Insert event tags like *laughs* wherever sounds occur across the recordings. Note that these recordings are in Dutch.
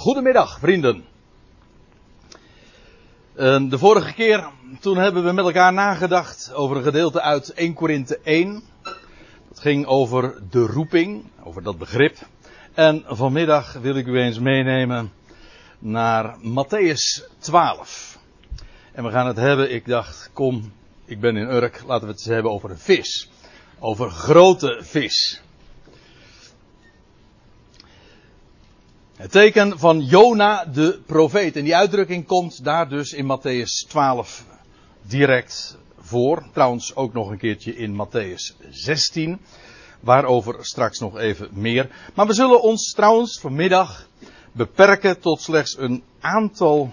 Goedemiddag, vrienden. De vorige keer, toen hebben we met elkaar nagedacht over een gedeelte uit 1 Korinthe 1. Het ging over de roeping, over dat begrip. En vanmiddag wil ik u eens meenemen naar Matthäus 12. En we gaan het hebben, ik dacht, kom, ik ben in Urk, laten we het eens hebben over een vis. Over grote vis. Het teken van Jona de profeet. En die uitdrukking komt daar dus in Matthäus 12 direct voor. Trouwens ook nog een keertje in Matthäus 16. Waarover straks nog even meer. Maar we zullen ons trouwens vanmiddag beperken tot slechts een aantal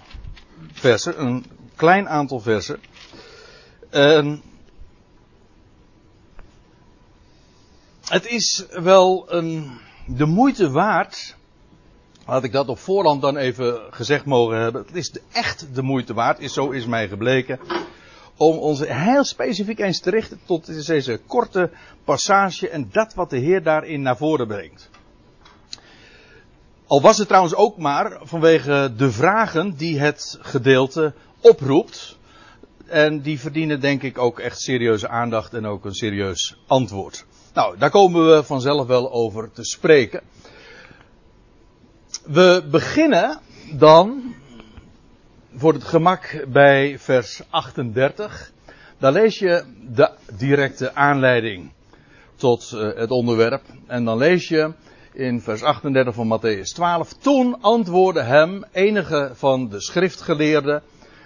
versen. Een klein aantal versen. En het is wel een, de moeite waard Laat ik dat op voorhand dan even gezegd mogen hebben. Het is echt de moeite waard, is, zo is mij gebleken. Om ons heel specifiek eens te richten tot deze korte passage en dat wat de Heer daarin naar voren brengt. Al was het trouwens ook maar vanwege de vragen die het gedeelte oproept. En die verdienen denk ik ook echt serieuze aandacht en ook een serieus antwoord. Nou, daar komen we vanzelf wel over te spreken. We beginnen dan voor het gemak bij vers 38. Daar lees je de directe aanleiding tot uh, het onderwerp. En dan lees je in vers 38 van Matthäus 12. Toen antwoordden hem enige van de schriftgeleerden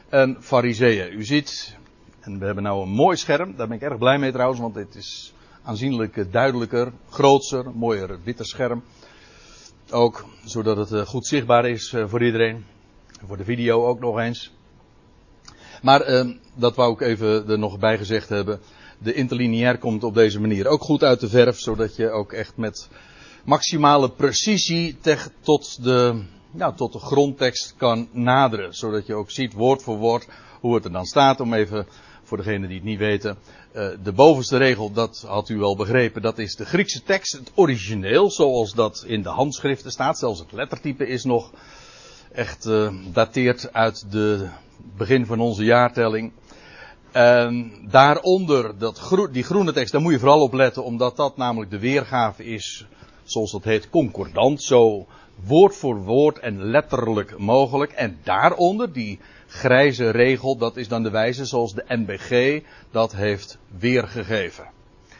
en fariseeën. U ziet, en we hebben nou een mooi scherm. Daar ben ik erg blij mee trouwens, want dit is aanzienlijk duidelijker, grootser, mooier witte scherm. Ook zodat het eh, goed zichtbaar is eh, voor iedereen. Voor de video ook nog eens. Maar uh, dat wou ik even er nog bij gezegd hebben. De interlineair komt op deze manier ook goed uit de verf. Zodat je ook echt met maximale precisie tot, de, nou, tot de grondtekst kan naderen. Zodat je ook ziet woord voor woord hoe het er dan staat. Om even voor degenen die het niet weten. Uh, de bovenste regel, dat had u wel begrepen, dat is de Griekse tekst, het origineel, zoals dat in de handschriften staat. Zelfs het lettertype is nog echt uh, dateert uit de begin van onze jaartelling. En daaronder, dat die groene tekst, daar moet je vooral op letten, omdat dat namelijk de weergave is, zoals dat heet, concordant, zo woord voor woord en letterlijk mogelijk. En daaronder, die grijze regel, dat is dan de wijze zoals de NBG dat heeft weergegeven.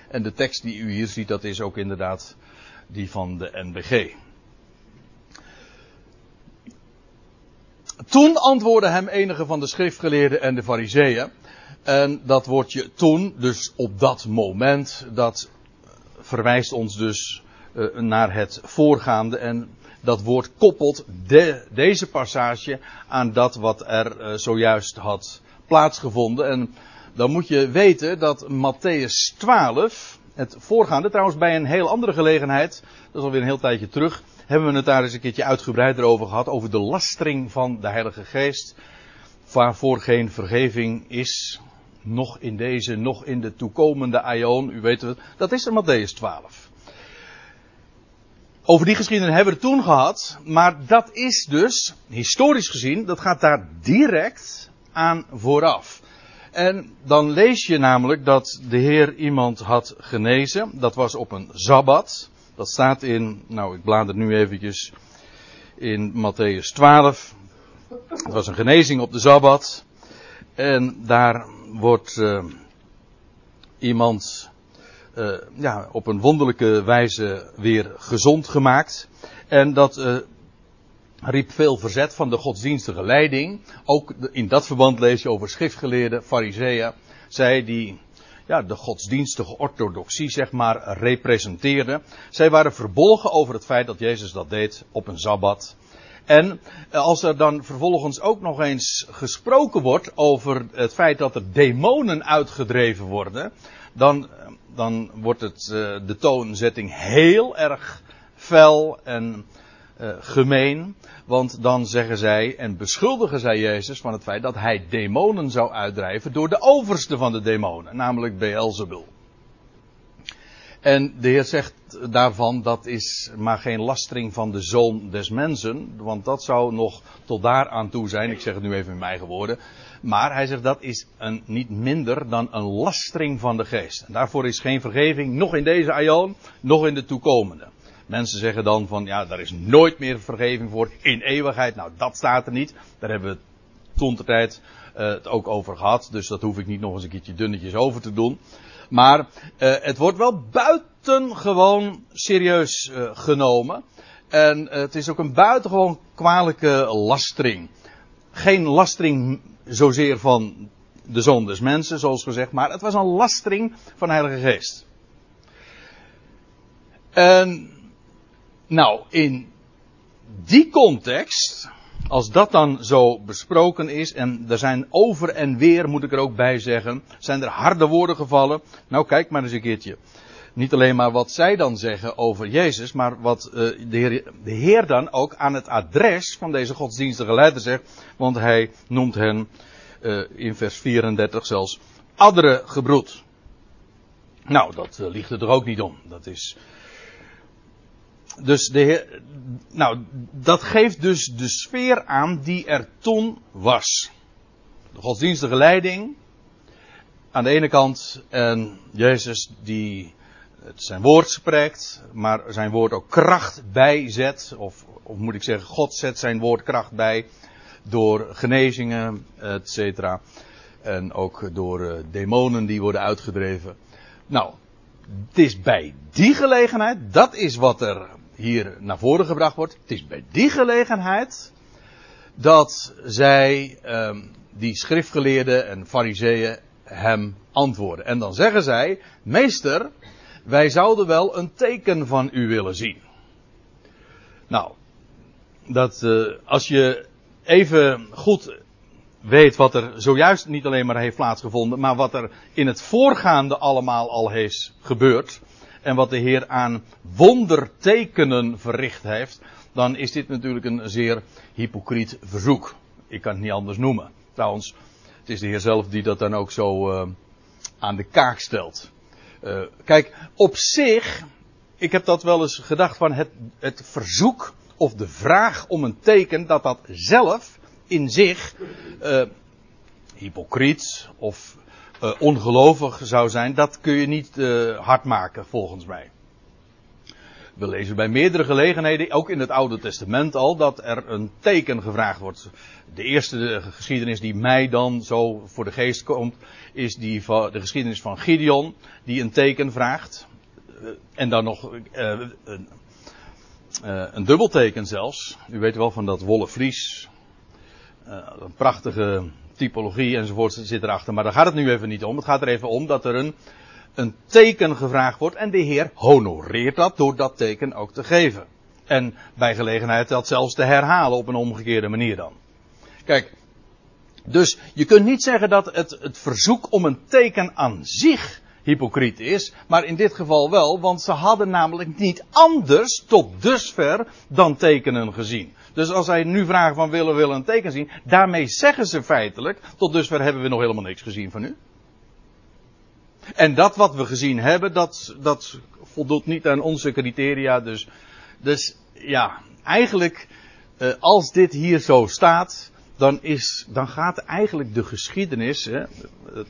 En de tekst die u hier ziet, dat is ook inderdaad die van de NBG. Toen antwoordden hem enige van de schriftgeleerden en de fariseeën. En dat woordje toen, dus op dat moment, dat verwijst ons dus uh, naar het voorgaande. En dat woord koppelt de, deze passage aan dat wat er uh, zojuist had plaatsgevonden. En dan moet je weten dat Matthäus 12, het voorgaande, trouwens bij een heel andere gelegenheid, dat is alweer een heel tijdje terug, hebben we het daar eens een keertje uitgebreider over gehad, over de lastering van de Heilige Geest, waarvoor geen vergeving is, nog in deze, nog in de toekomende aion, u weet het, dat is er Matthäus 12. Over die geschiedenis hebben we het toen gehad, maar dat is dus, historisch gezien, dat gaat daar direct aan vooraf. En dan lees je namelijk dat de Heer iemand had genezen. Dat was op een Sabbat. Dat staat in, nou ik blader nu eventjes in Matthäus 12. Het was een genezing op de Sabbat. En daar wordt uh, iemand uh, ja, op een wonderlijke wijze weer gezond gemaakt. En dat uh, riep veel verzet van de godsdienstige leiding. Ook in dat verband lees je over schriftgeleerde fariseeën. Zij die ja, de godsdienstige orthodoxie zeg maar representeerden. Zij waren verbolgen over het feit dat Jezus dat deed op een Sabbat. En eh, als er dan vervolgens ook nog eens gesproken wordt over het feit dat er demonen uitgedreven worden, dan dan wordt het, uh, de toonzetting heel erg fel en uh, gemeen. Want dan zeggen zij en beschuldigen zij Jezus van het feit dat hij demonen zou uitdrijven door de overste van de demonen, namelijk Beelzebul. En de Heer zegt daarvan, dat is maar geen lastering van de zoon des mensen, want dat zou nog tot daar aan toe zijn. Ik zeg het nu even in mijn woorden. Maar hij zegt dat is een, niet minder dan een lastering van de geest. En daarvoor is geen vergeving, nog in deze aion, nog in de toekomende. Mensen zeggen dan van, ja, daar is nooit meer vergeving voor in eeuwigheid. Nou, dat staat er niet. Daar hebben we toen tijd uh, het ook over gehad. Dus dat hoef ik niet nog eens een keertje dunnetjes over te doen. Maar uh, het wordt wel buitengewoon serieus uh, genomen. En het is ook een buitengewoon kwalijke lastering. Geen lastering zozeer van de zoon des mensen, zoals gezegd, maar het was een lastering van de Heilige Geest. En nou, in die context, als dat dan zo besproken is, en er zijn over en weer, moet ik er ook bij zeggen, zijn er harde woorden gevallen. Nou, kijk maar eens een keertje. Niet alleen maar wat zij dan zeggen over Jezus, maar wat uh, de, heer, de Heer dan ook aan het adres van deze godsdienstige leider zegt. Want hij noemt hen uh, in vers 34 zelfs andere gebroed. Nou, dat uh, ligt er toch ook niet om. Dat is dus de heer, nou, dat geeft dus de sfeer aan die er toen was. De godsdienstige leiding aan de ene kant en Jezus die zijn woord spreekt, maar zijn woord ook kracht bijzet, of, of moet ik zeggen, God zet zijn woord kracht bij door genezingen, et cetera. En ook door uh, demonen die worden uitgedreven. Nou, het is bij die gelegenheid, dat is wat er hier naar voren gebracht wordt. Het is bij die gelegenheid dat zij, um, die schriftgeleerden en fariseeën, hem antwoorden. En dan zeggen zij, meester, wij zouden wel een teken van u willen zien. Nou, dat uh, als je even goed weet wat er zojuist niet alleen maar heeft plaatsgevonden, maar wat er in het voorgaande allemaal al heeft gebeurd, en wat de Heer aan wondertekenen verricht heeft, dan is dit natuurlijk een zeer hypocriet verzoek. Ik kan het niet anders noemen. Trouwens, het is de Heer zelf die dat dan ook zo uh, aan de kaak stelt. Uh, kijk, op zich, ik heb dat wel eens gedacht van het, het verzoek of de vraag om een teken, dat dat zelf in zich uh, hypocriet of uh, ongelovig zou zijn, dat kun je niet uh, hard maken volgens mij. We lezen bij meerdere gelegenheden, ook in het Oude Testament al, dat er een teken gevraagd wordt. De eerste de geschiedenis die mij dan zo voor de geest komt, is die van de geschiedenis van Gideon, die een teken vraagt. Uh, en dan nog een, een dubbelteken zelfs. U weet wel van dat wollen vries. een prachtige typologie enzovoort zit erachter. Maar daar gaat het nu even niet om. Het gaat er even om dat er een, een teken gevraagd wordt. En de Heer honoreert dat door dat teken ook te geven. En bij gelegenheid dat zelfs te herhalen op een omgekeerde manier dan. Kijk, dus je kunt niet zeggen dat het, het verzoek om een teken aan zich hypocriet is, maar in dit geval wel, want ze hadden namelijk niet anders tot dusver dan tekenen gezien. Dus als zij nu vragen van willen willen een teken zien, daarmee zeggen ze feitelijk, tot dusver hebben we nog helemaal niks gezien van u. En dat wat we gezien hebben, dat, dat voldoet niet aan onze criteria. Dus, dus ja, eigenlijk, eh, als dit hier zo staat, dan, is, dan gaat eigenlijk de geschiedenis, hè,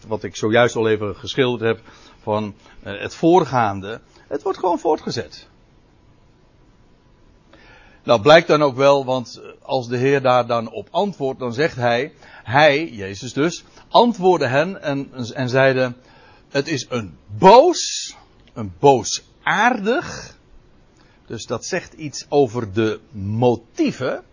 wat ik zojuist al even geschilderd heb, van eh, het voorgaande, het wordt gewoon voortgezet. Nou, blijkt dan ook wel, want als de Heer daar dan op antwoordt, dan zegt hij, hij, Jezus dus, antwoordde hen en, en zeide, het is een boos, een boosaardig, dus dat zegt iets over de motieven.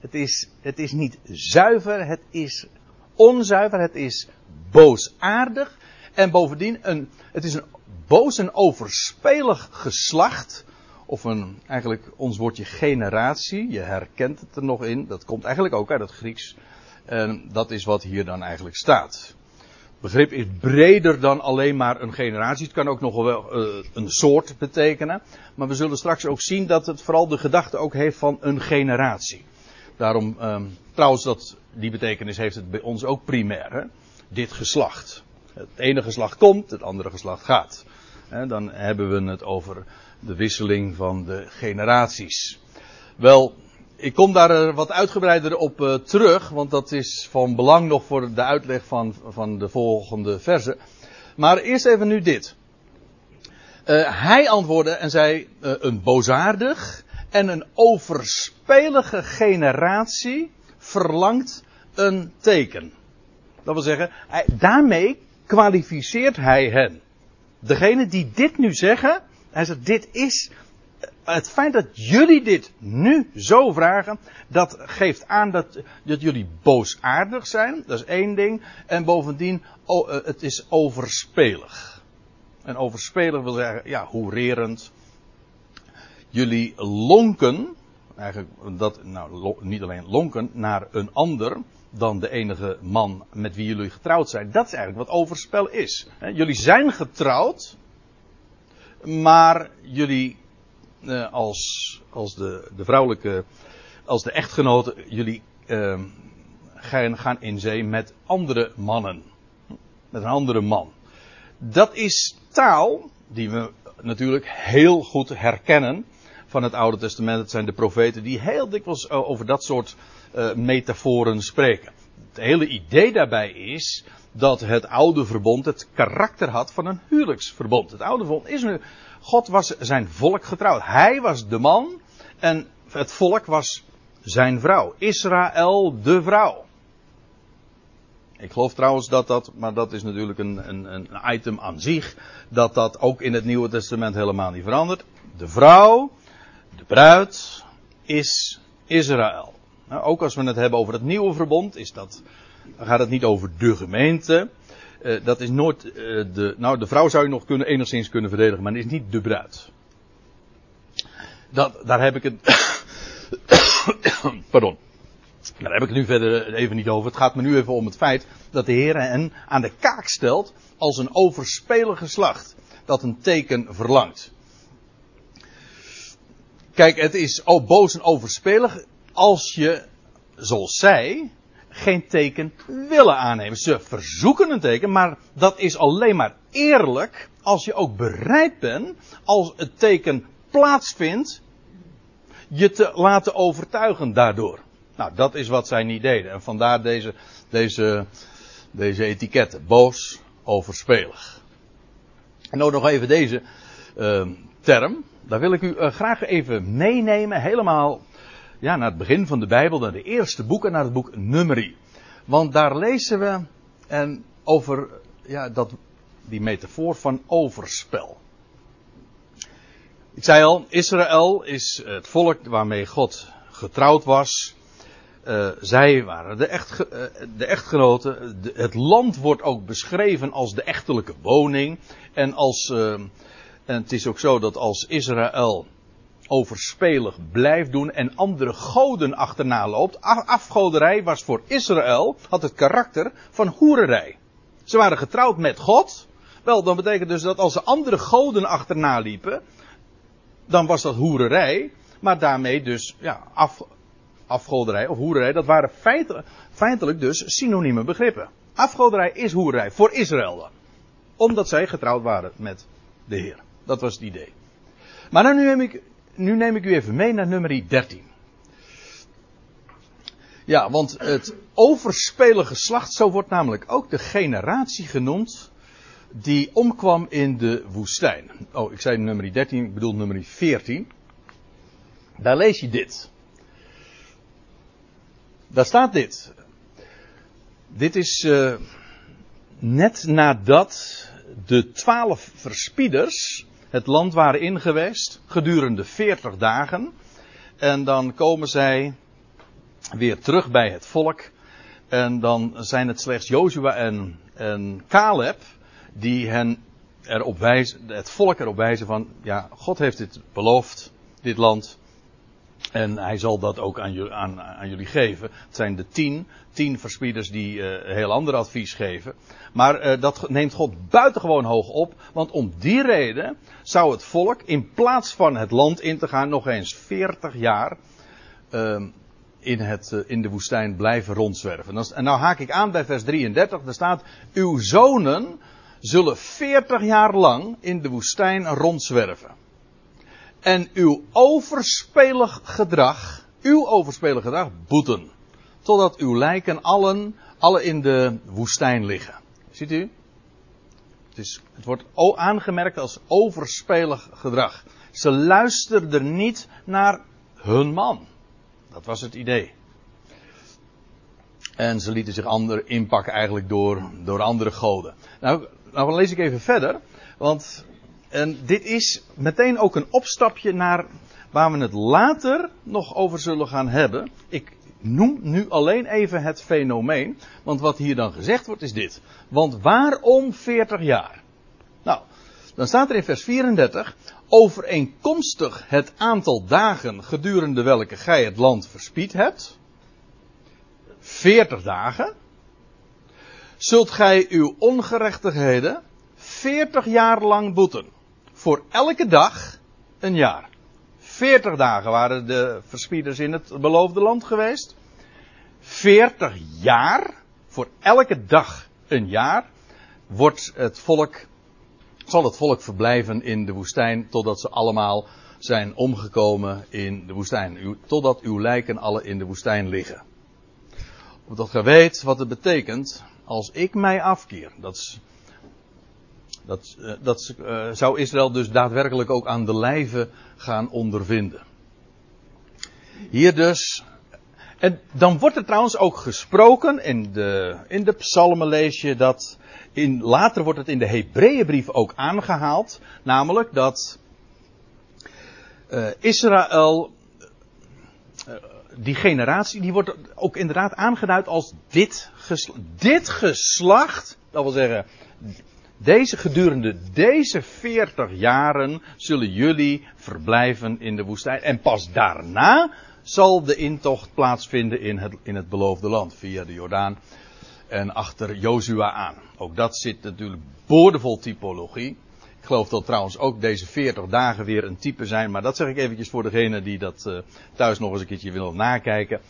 Het is, het is niet zuiver, het is onzuiver, het is boosaardig. En bovendien, een, het is een boos en overspelig geslacht of een, eigenlijk ons woordje generatie, je herkent het er nog in, dat komt eigenlijk ook uit het Grieks. En dat is wat hier dan eigenlijk staat. Het begrip is breder dan alleen maar een generatie. Het kan ook nog wel uh, een soort betekenen. Maar we zullen straks ook zien dat het vooral de gedachte ook heeft van een generatie. Daarom, um, trouwens, dat, die betekenis heeft het bij ons ook primair. Hè? Dit geslacht. Het ene geslacht komt, het andere geslacht gaat. dan hebben we het over de wisseling van de generaties. Wel, ik kom daar wat uitgebreider op uh, terug, want dat is van belang nog voor de uitleg van, van de volgende verse. Maar eerst even nu dit. Uh, hij antwoordde en zei: Een boosaardig en een overspelige generatie verlangt een teken. Dat wil zeggen, daarmee kwalificeert hij hen. Degene die dit nu zeggen, hij zegt: Dit is het feit dat jullie dit nu zo vragen, dat geeft aan dat, dat jullie boosaardig zijn. Dat is één ding. En bovendien, oh, het is overspelig. En overspelig wil zeggen, ja, hoererend. Jullie lonken, eigenlijk dat, nou, niet alleen lonken, naar een ander dan de enige man met wie jullie getrouwd zijn. Dat is eigenlijk wat overspel is. Jullie zijn getrouwd, maar jullie uh, als, als de, de vrouwelijke, als de echtgenoten, jullie uh, gaan, gaan in zee met andere mannen. Met een andere man. Dat is taal die we natuurlijk heel goed herkennen van het Oude Testament. Het zijn de profeten die heel dikwijls eh, over dat soort uh, metaforen spreken. Het hele idee daarbij is dat het oude verbond het karakter had van een huwelijksverbond. Het oude verbond is nu God was zijn volk getrouwd. Hij was de man en het volk was zijn vrouw. Israël de vrouw. Ik geloof trouwens dat dat, maar dat is natuurlijk een, een, een item aan zich, dat dat ook in het Nieuwe Testament helemaal niet verandert. De vrouw, de bruid, is Israël. Nou, ook als we het hebben over het nieuwe verbond, is dat, dan gaat het niet over de gemeente, uh, dat is nooit uh, de. Nou, de vrouw zou je nog kunnen, enigszins kunnen verdedigen, maar het is niet de bruid. Dat, daar heb ik het. *coughs* Pardon. Daar heb ik het nu verder even niet over. Het gaat me nu even om het feit dat de Heer hen aan de kaak stelt als een overspelig geslacht. Dat een teken verlangt. Kijk, het is boos en overspelig als je, zoals zij, geen teken willen aannemen. Ze verzoeken een teken, maar dat is alleen maar eerlijk als je ook bereid bent, als het teken plaatsvindt, je te laten overtuigen daardoor. Nou, dat is wat zij niet deden. En vandaar deze, deze, etiketten. Boos, overspelig. En ook nog even deze uh, term. Daar wil ik u uh, graag even meenemen, helemaal ja, naar het begin van de Bijbel, naar de eerste boeken, naar het boek Numeri. Want daar lezen we en over ja, dat, die metafoor van overspel. Ik zei al, Israël is het volk waarmee God getrouwd was. Uh, zij waren de, echt, uh, de echtgenoten. Het land wordt ook beschreven als de echtelijke woning. En, als, uh, en het is ook zo dat als Israël overspelig blijft doen en andere goden achterna loopt. Afgoderij was voor Israël, had het karakter van hoererij. Ze waren getrouwd met God. Wel, dan betekent dus dat als ze andere goden achterna liepen, dan was dat hoererij. Maar daarmee dus, ja, af, afgoderij of hoererij, dat waren feitelijk, dus synonieme begrippen. Afgoderij is hoererij, voor Israël dan. Omdat zij getrouwd waren met de Heer. Dat was het idee. Maar dan nu heb ik nu neem ik u even mee naar nummer 13. Ja, want het overspelige geslacht, zo wordt namelijk ook de generatie genoemd die omkwam in de woestijn. Oh, ik zei nummer 13, ik bedoel nummer 14. Daar lees je dit. Daar staat dit. Dit is uh, net nadat de twaalf verspieders het land waren ingeweest gedurende 40 dagen. En dan komen zij weer terug bij het volk. En dan zijn het slechts Jozua en, en Caleb die hen erop wijzen, het volk erop wijzen van, ja, God heeft dit beloofd, dit land. En hij zal dat ook aan, aan, aan jullie geven. Het zijn de tien, tien verspieders die uh, heel ander advies geven. Maar uh, dat neemt God buitengewoon hoog op. Want om die reden zou het volk in plaats van het land in te gaan nog eens 40 jaar uh, in, het, uh, in de woestijn blijven rondzwerven. En nou haak ik aan bij vers 33. Daar staat, uw zonen zullen veertig jaar lang in de woestijn rondzwerven. En uw overspelig gedrag, uw overspelig gedrag boeten. Totdat uw lijken allen, alle in de woestijn liggen. Ziet u? Het, is, het wordt aangemerkt als overspelig gedrag. Ze luisterden niet naar hun man. Dat was het idee. En ze lieten zich ander inpakken eigenlijk door, door andere goden. Nou, nou lees ik even verder. Want en dit is meteen ook een opstapje naar waar we het later nog over zullen gaan hebben. Ik noem nu alleen even het fenomeen. Want wat hier dan gezegd wordt is dit. Want waarom 40 jaar? Nou, dan staat er in vers 34. Overeenkomstig het aantal dagen gedurende welke gij het land verspied hebt. 40 dagen. Zult gij uw ongerechtigheden 40 jaar lang boeten. Voor elke dag een jaar. 40 dagen waren de verspieders in het beloofde land geweest. 40 jaar, voor elke dag een jaar, wordt het volk, zal het volk verblijven in de woestijn totdat ze allemaal zijn omgekomen in de woestijn. Totdat uw lijken alle in de woestijn liggen. Omdat je weet wat het betekent als ik mij afkeer. Dat is dat, uh, dat uh, zou Israël dus daadwerkelijk ook aan de lijve gaan ondervinden. Hier dus. En dan wordt er trouwens ook gesproken, in de, in de psalmen lees je dat, in, later wordt het in de Hebreeënbrief ook aangehaald, namelijk dat uh, Israël, die generatie, die wordt ook inderdaad aangeduid als dit. Dit geslacht, dat wil zeggen, deze gedurende deze 40 jaren zullen jullie verblijven in de woestijn. En pas daarna zal de intocht plaatsvinden in het, in het beloofde land via de Jordaan en achter Jozua aan. Ook dat zit natuurlijk boordevol typologie. Ik geloof dat trouwens ook deze 40 dagen weer een type zijn, maar dat zeg ik eventjes voor degene die dat uh, thuis nog eens een keertje willen nakijken.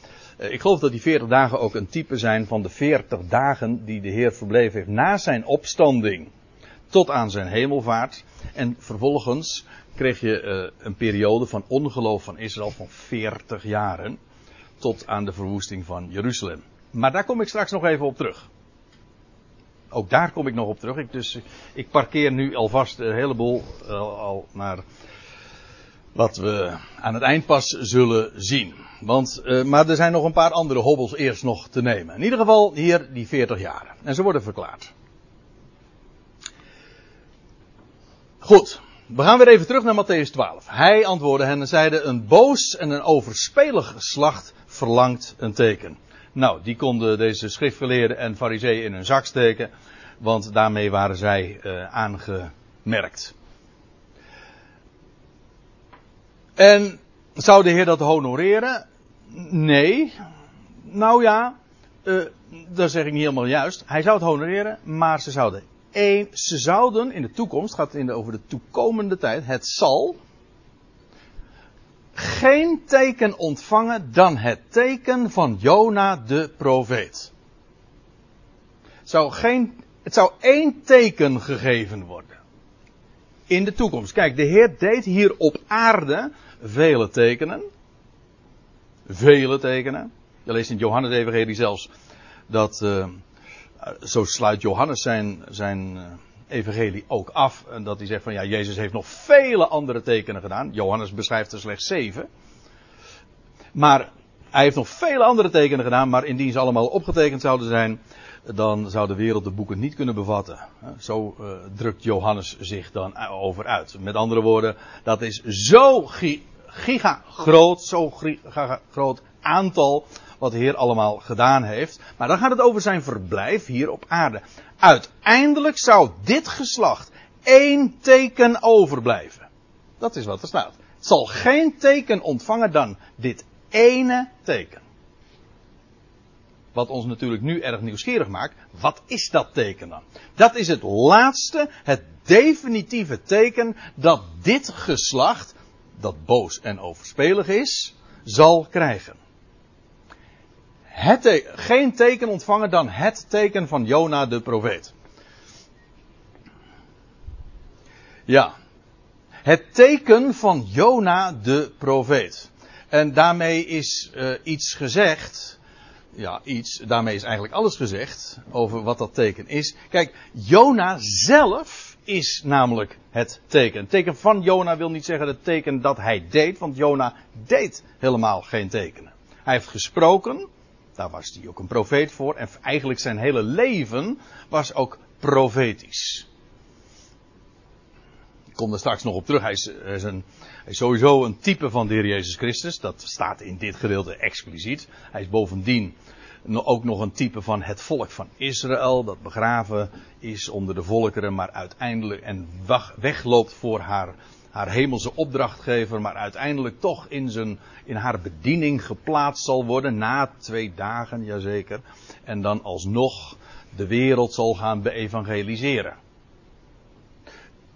Uh, ik geloof dat die 40 dagen ook een type zijn van de 40 dagen die de Heer verbleven heeft na zijn opstanding tot aan zijn hemelvaart. En vervolgens kreeg je uh, een periode van ongeloof van Israël van 40 jaren. Tot aan de verwoesting van Jeruzalem. Maar daar kom ik straks nog even op terug. Ook daar kom ik nog op terug. Ik, dus, ik parkeer nu alvast een heleboel uh, al naar wat we aan het eind pas zullen zien. Want, maar er zijn nog een paar andere hobbels eerst nog te nemen. In ieder geval hier die 40 jaren. En ze worden verklaard. Goed, we gaan weer even terug naar Matthäus 12. Hij antwoordde hen en zeide: Een boos en een overspelig geslacht verlangt een teken. Nou, die konden deze schriftgeleerden en fariseeën in hun zak steken, want daarmee waren zij uh, aangemerkt. En zou de Heer dat honoreren? Nee. Nou ja, uh, dat zeg ik niet helemaal juist. Hij zou het honoreren, maar ze zouden een, ze zouden in de toekomst, gaat het over de toekomende tijd, het zal geen teken ontvangen dan het teken van Jona de profeet. Het zou, geen, het zou één teken gegeven worden. In de toekomst. Kijk, de Heer deed hier op aarde vele tekenen. Vele tekenen. Je leest in Johannes Evangelie zelfs dat eh, zo sluit Johannes zijn, zijn eh, evangelie ook af. En dat hij zegt van ja, Jezus heeft nog vele andere tekenen gedaan. Johannes beschrijft er slechts zeven. Maar hij heeft nog vele andere tekenen gedaan, maar indien ze allemaal opgetekend zouden zijn, dan zou de wereld de boeken niet kunnen bevatten. Zo uh, drukt Johannes zich dan over uit. Met andere woorden, dat is zo giga groot, zo giga groot aantal wat de Heer allemaal gedaan heeft. Maar dan gaat het over zijn verblijf hier op aarde. Uiteindelijk zou dit geslacht één teken overblijven. Dat is wat er staat. Het zal geen teken ontvangen dan dit ene teken. Wat ons natuurlijk nu erg nieuwsgierig maakt. Wat is dat teken dan? Dat is het laatste, het definitieve teken dat dit geslacht, dat boos en overspelig is, zal krijgen het geen teken ontvangen dan het teken van Jona de profeet. Ja. Het teken van Jona de profeet. En daarmee is uh, iets gezegd. Ja, iets. Daarmee is eigenlijk alles gezegd over wat dat teken is. Kijk, Jona zelf is namelijk het teken. Het teken van Jona wil niet zeggen het teken dat hij deed, want Jona deed helemaal geen tekenen. Hij heeft gesproken, daar was hij ook een profeet voor, en eigenlijk zijn hele leven was ook profetisch. Ik kom er straks nog op terug. Hij is, een, hij is sowieso een type van de Heer Jezus Christus. Dat staat in dit gedeelte expliciet. Hij is bovendien ook nog een type van het volk van Israël. Dat begraven is onder de volkeren, maar uiteindelijk en wegloopt voor haar, haar hemelse opdrachtgever. Maar uiteindelijk toch in, zijn, in haar bediening geplaatst zal worden. Na twee dagen, jazeker. En dan alsnog de wereld zal gaan beevangeliseren.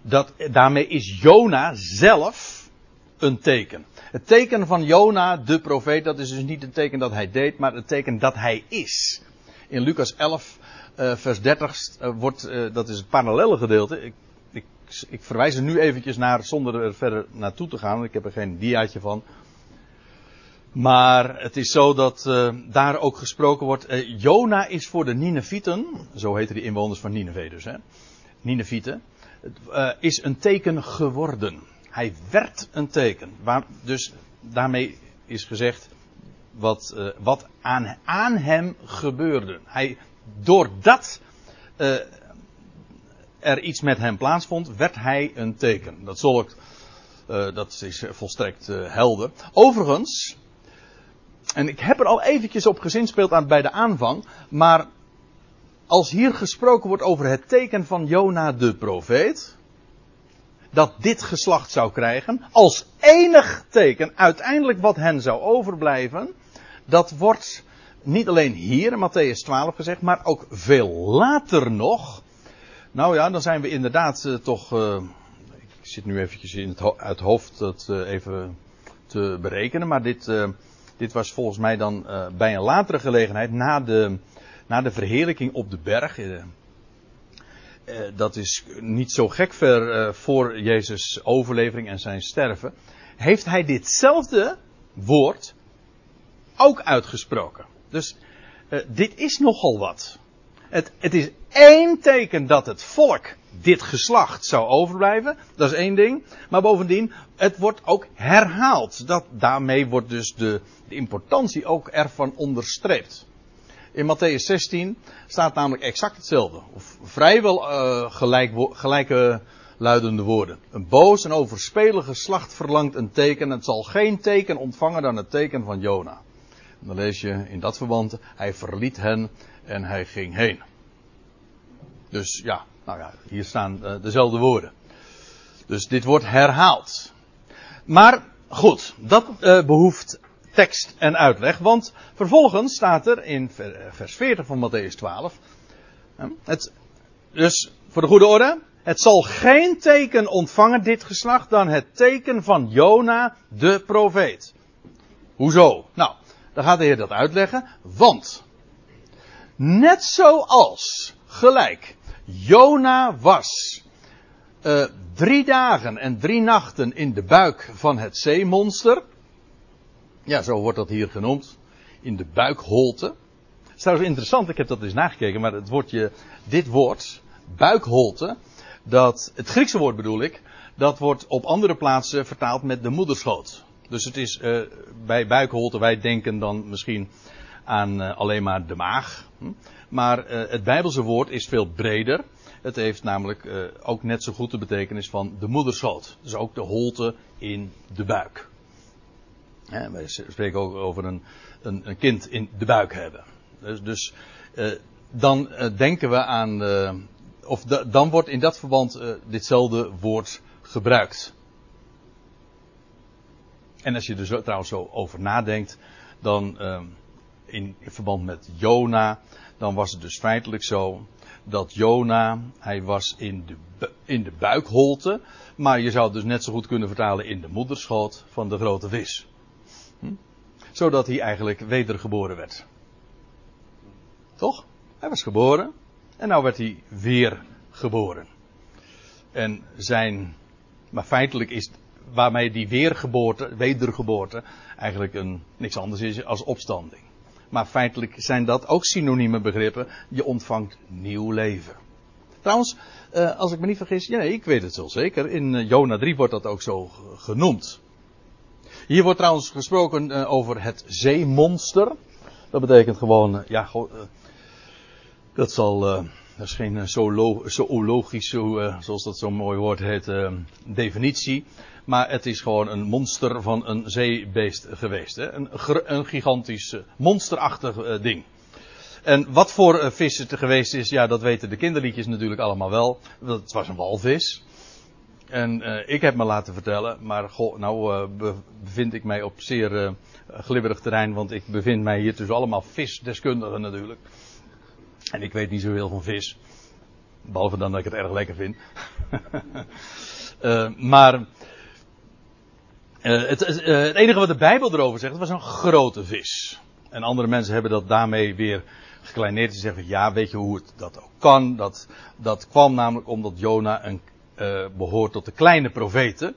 Dat, daarmee is Jona zelf een teken. Het teken van Jona, de profeet, dat is dus niet het teken dat hij deed, maar het teken dat hij is. In Lucas 11, uh, vers 30 uh, wordt, uh, dat is het parallele gedeelte. Ik, ik, ik, verwijs er nu eventjes naar, zonder er verder naartoe te gaan, want ik heb er geen diaatje van. Maar het is zo dat uh, daar ook gesproken wordt. Uh, Jona is voor de Ninevieten, zo heten die inwoners van Nineveh dus, hè. Ninevieten, uh, is een teken geworden. Hij werd een teken. Waar, dus daarmee is gezegd wat, wat aan, aan hem gebeurde. Hij, doordat er iets met hem plaatsvond, werd hij een teken. Dat, zal ik, dat is volstrekt helder. Overigens, en ik heb er al eventjes op gezinspeeld aan bij de aanvang. Maar als hier gesproken wordt over het teken van Jona de profeet. Dat dit geslacht zou krijgen. Als enig teken uiteindelijk wat hen zou overblijven. Dat wordt niet alleen hier in Matthäus 12 gezegd. Maar ook veel later nog. Nou ja, dan zijn we inderdaad uh, toch. Uh, ik zit nu eventjes in het, ho het hoofd dat uh, even te berekenen. Maar dit dit was volgens mij dan bij een latere gelegenheid, na de, na de verheerlijking op de berg. Dat is niet zo gek ver voor Jezus' overlevering en zijn sterven. Heeft hij ditzelfde woord ook uitgesproken. Dus dit is nogal wat. Het, het is één teken dat het volk dit geslacht zou overblijven. Dat is één ding. Maar bovendien, het wordt ook herhaald. Dat, daarmee wordt dus de, de importantie ook ervan onderstreept. In Matthäus 16 staat namelijk exact hetzelfde. Of vrijwel uh, gelijk, gelijke luidende woorden. Een boos en overspelig geslacht verlangt een teken. Het zal geen teken ontvangen dan het teken van Jona. Dan lees je in dat verband, hij verliet hen en hij ging heen. Dus ja, nou ja, hier staan uh, dezelfde woorden. Dus dit wordt herhaald. Maar goed, dat uh, behoeft tekst en uitleg. Want vervolgens staat er in vers 40 van Matthäus 12. Het, dus voor de goede orde. Het zal geen teken ontvangen, dit geslacht, dan het teken van Jona, de profeet. Hoezo? Nou, dan gaat de Heer dat uitleggen. Want, net zoals gelijk Jona was uh, drie dagen en drie nachten in de buik van het zeemonster. Ja, zo wordt dat hier genoemd. In de buikholte. Het is trouwens interessant, ik heb dat eens nagekeken, maar het woordje, dit woord, buikholte, dat, het Griekse woord bedoel ik, dat wordt op andere plaatsen vertaald met de moederschoot. Dus het is uh, bij buikholte, wij denken dan misschien aan uh, alleen maar de maag. Hm? Maar uh, het Bijbelse woord is veel breder. Het heeft namelijk uh, ook net zo goed de betekenis van de moederschoot. Dus ook de holte in de buik. Wij spreken ook over een, een, een, kind in de buik hebben. Dus, dus dan denken we aan. of dan wordt in dat verband ditzelfde woord gebruikt. En als je er trouwens zo over nadenkt, dan in verband met Jona, dan was het dus feitelijk zo dat Jona, hij was in de, in de buikholte, maar je zou het dus net zo goed kunnen vertalen in de moederschoot van de grote vis. Hm? Zodat hij eigenlijk wedergeboren werd. Toch? Hij was geboren en nou werd hij weer geboren. En zijn Maar feitelijk is waarmee die weergeboorte, wedergeboorte, eigenlijk een, niks anders is als opstanding. Maar feitelijk zijn dat ook synonieme begrippen. Je ontvangt nieuw leven. Trouwens, uh, als ik me niet vergis, ja, ik weet het wel zeker. In uh, Jona 3 wordt dat ook zo genoemd. Hier wordt trouwens gesproken uh, over het zeemonster. Dat betekent gewoon, ja, dat zal, dat is geen zoologisch, zo, zoals dat zo mooi woord heet, definitie. Maar het is gewoon een monster van een zeebeest geweest. Hè? Een, een gigantisch, monsterachtig ding. En wat voor uh, vis het geweest is, ja, dat weten de kinderliedjes natuurlijk allemaal wel. Het was een walvis. En uh, ik heb me laten vertellen, maar goh, nou uh, bevind ik mij op zeer glibberig terrein, want ik bevind mij hier tussen allemaal visdeskundigen natuurlijk. En ik weet niet zoveel van vis. Behalve dan dat ik het erg lekker vind. *laughs* maar het, het enige wat de Bijbel erover zegt, was een grote vis. En andere mensen hebben dat daarmee weer gekleineerd. Die zeggen ja, weet je hoe het dat ook kan? Dat, dat kwam namelijk omdat Jona een, uh, behoort tot de kleine profeten.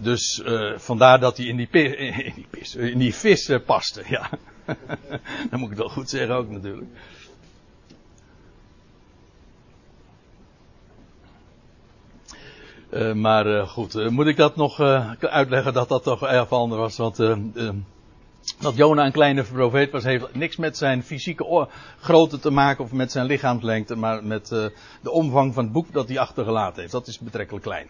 Dus vandaar dat hij in die, in die, in die vis paste. Ja. *laughs* dat moet ik wel goed zeggen ook natuurlijk. Uh, maar uh, goed, uh, moet ik dat nog uitleggen dat dat toch erg anders was? Want dat Jona een kleine profeet was, heeft niks met zijn fysieke grootte te maken of met zijn lichaamslengte, maar met de omvang van het boek dat hij achtergelaten heeft. Dat is betrekkelijk klein.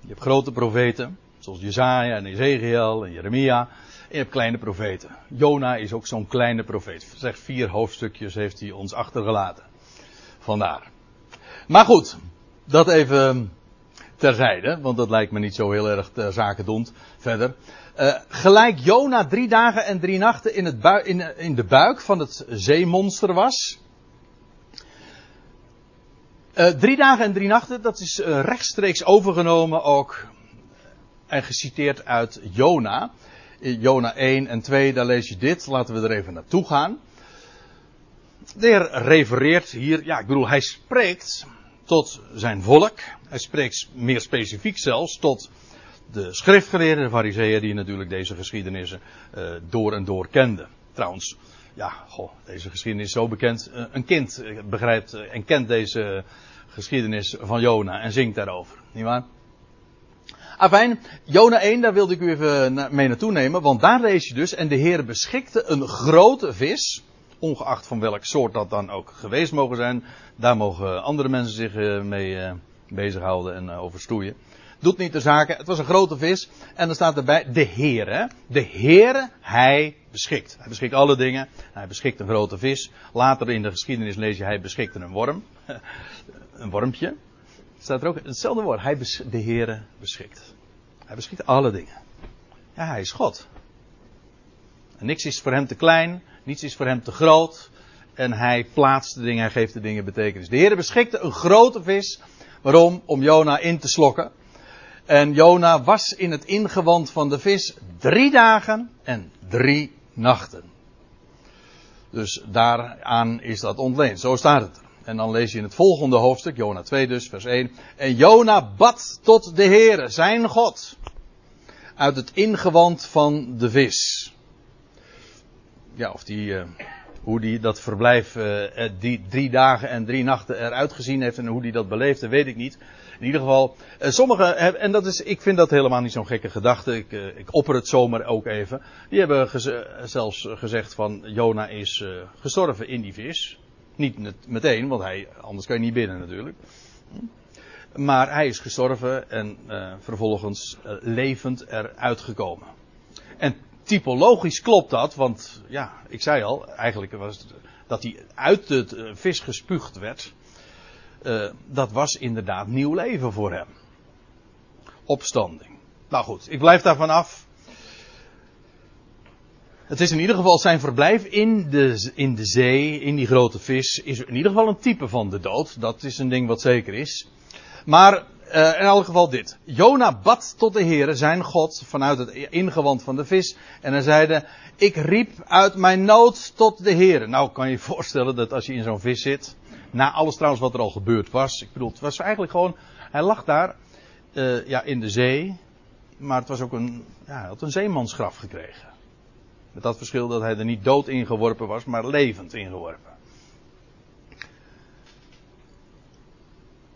Je hebt grote profeten, zoals Jezaja en Ezekiel en Jeremia. En je hebt kleine profeten. Jona is ook zo'n kleine profeet. Zeg vier hoofdstukjes heeft hij ons achtergelaten. Vandaar. Maar goed, dat even terzijde, want dat lijkt me niet zo heel erg ter zake doend verder. Uh, gelijk Jona drie dagen en drie nachten in, het in, in de buik van het zeemonster was. Drie dagen en drie nachten, dat is rechtstreeks overgenomen ook en geciteerd uit Jona. Jona 1 en 2, daar lees je dit. Laten we er even naartoe gaan. De heer refereert hier, ja ik bedoel, hij spreekt tot zijn volk. Hij spreekt meer specifiek zelfs tot de schriftgeleerden, de fariseeën, die natuurlijk deze geschiedenissen uh, door en door kenden. Trouwens, ja, goh, deze geschiedenis is zo bekend. Uh, een kind begrijpt uh, en kent deze geschiedenis van Jona en zingt daarover. Niet waar? Afijn, Jona 1, daar wilde ik u even mee naartoe nemen, want daar lees je dus, en de Heer beschikte een grote vis, ongeacht van welk soort dat dan ook geweest mogen zijn, daar mogen andere mensen zich mee bezighouden en over stoeien. Doet niet de zaken. Het was een grote vis. En dan staat erbij de Heere. De Heere, hij beschikt. Hij beschikt alle dingen. Hij beschikt een grote vis. Later in de geschiedenis lees je hij beschikte een worm. *laughs* een wormpje. Staat er ook hetzelfde woord. Hij de Heere beschikt. Hij beschikt alle dingen. Ja, hij is God. En niks is voor hem te klein. Niets is voor hem te groot. En hij plaatst de dingen, hij geeft de dingen betekenis. De Heer beschikte een grote vis. Waarom? Om Jona in te slokken. En Jona was in het ingewand van de vis drie dagen en drie nachten. Dus daaraan is dat ontleend. Zo staat het. En dan lees je in het volgende hoofdstuk, Jona 2 dus, vers 1. En Jona bad tot de Heere, zijn God, uit het ingewand van de vis. Ja, of die, uh, hoe die dat verblijf, uh, die drie dagen en drie nachten eruit gezien heeft en hoe die dat beleefde, weet ik niet. In ieder geval, uh, sommigen, en dat is, ik vind dat helemaal niet zo'n gekke gedachte. Ik, ik opper het zomaar ook even. Die hebben zelfs gezegd van Jona is gestorven in die vis. Niet meteen, want hij, anders kan je niet binnen natuurlijk. Maar hij is gestorven en vervolgens levend eruit gekomen. En typologisch klopt dat, want ja, ik zei al, eigenlijk was het dat hij uit het vis gespuugd werd uh, dat was inderdaad nieuw leven voor hem. Opstanding. Nou goed, ik blijf daarvan af. Het is in ieder geval zijn verblijf in de, in de zee, in die grote vis, is in ieder geval een type van de dood. Dat is een ding wat zeker is. Maar uh, in elk geval dit. Jona bad tot de Heere, zijn God, vanuit het ingewand van de vis. En hij zeide, ik riep uit mijn nood tot de Heere. Nou kan je je voorstellen dat als je in zo'n vis zit, na alles trouwens wat er al gebeurd was. Ik bedoel, het was eigenlijk gewoon. Hij lag daar uh, ja, in de zee. Maar het was ook een, ja, hij had een zeemansgraf gekregen. Met dat verschil dat hij er niet dood ingeworpen was, maar levend ingeworpen.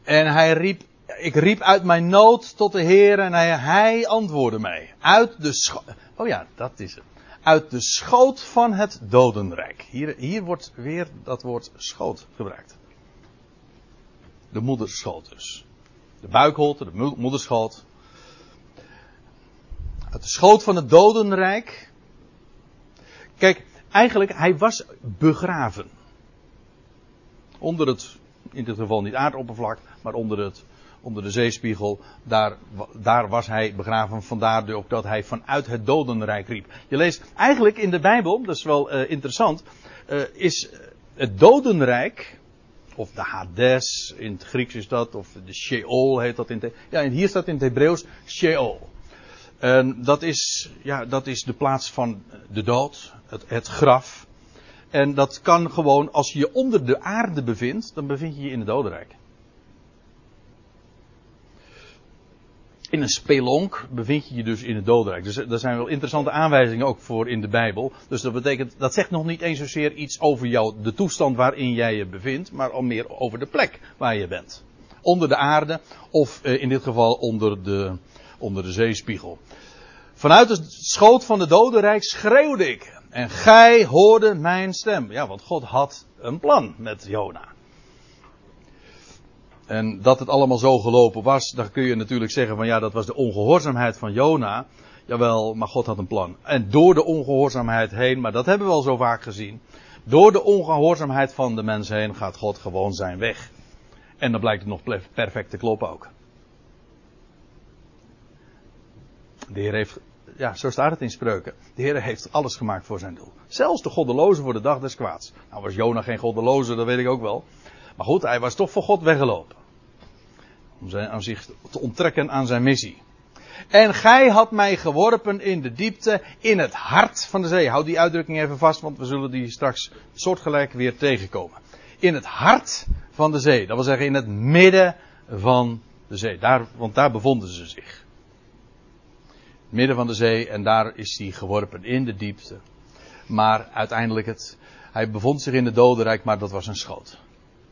En hij riep, ik riep uit mijn nood tot de Heer en hij, antwoordde mij. Uit de schoot, oh ja, dat is het. Uit de schoot van het dodenrijk. Hier, hier wordt weer dat woord schoot gebruikt. De moederschoot dus. De buikholte, de moederschoot. Uit de schoot van het dodenrijk. Kijk, eigenlijk, hij was begraven. Onder het, in dit geval niet aardoppervlak, maar onder, het, onder de zeespiegel. Daar, daar was hij begraven. Vandaar ook dat hij vanuit het dodenrijk riep. Je leest eigenlijk in de Bijbel, dat is wel uh, interessant, uh, is het dodenrijk of de Hades, in het Grieks is dat, of de Sheol heet dat in het, ja, en hier staat in het Hebreeuws Sheol. En dat is, ja, dat is de plaats van de dood, het, het graf. En dat kan gewoon, als je je onder de aarde bevindt, dan bevind je je in het dodenrijk. In een spelonk bevind je je dus in het dodenrijk. Dus er zijn wel interessante aanwijzingen ook voor in de Bijbel. Dus dat betekent, dat zegt nog niet eens zozeer iets over jou, de toestand waarin jij je bevindt, maar al meer over de plek waar je bent. Onder de aarde, of eh, in dit geval onder de, onder de zeespiegel. Vanuit het schoot van de dodenrijk schreeuwde ik. En gij hoorde mijn stem. Ja, want God had een plan met Jona. En dat het allemaal zo gelopen was, dan kun je natuurlijk zeggen van ja, dat was de ongehoorzaamheid van Jona. Jawel, maar God had een plan. En door de ongehoorzaamheid heen, maar dat hebben we al zo vaak gezien. Door de ongehoorzaamheid van de mens heen gaat God gewoon zijn weg. En dan blijkt het nog perfect te kloppen ook. De Heer heeft, ja, zo staat het in spreuken. De Heer heeft alles gemaakt voor zijn doel. Zelfs de goddeloze voor de dag des kwaads. Nou was Jona geen goddeloze, dat weet ik ook wel. Maar goed, hij was toch voor God weggelopen. Om, om zich te onttrekken aan zijn missie. En gij had mij geworpen in de diepte, in het hart van de zee. Houd die uitdrukking even vast, want we zullen die straks soortgelijk weer tegenkomen. In het hart van de zee. Dat wil zeggen in het midden van de zee. Daar, want daar bevonden ze zich. Midden van de zee en daar is hij geworpen in de diepte. Maar uiteindelijk het, hij bevond zich in het dodenrijk, maar dat was een schoot.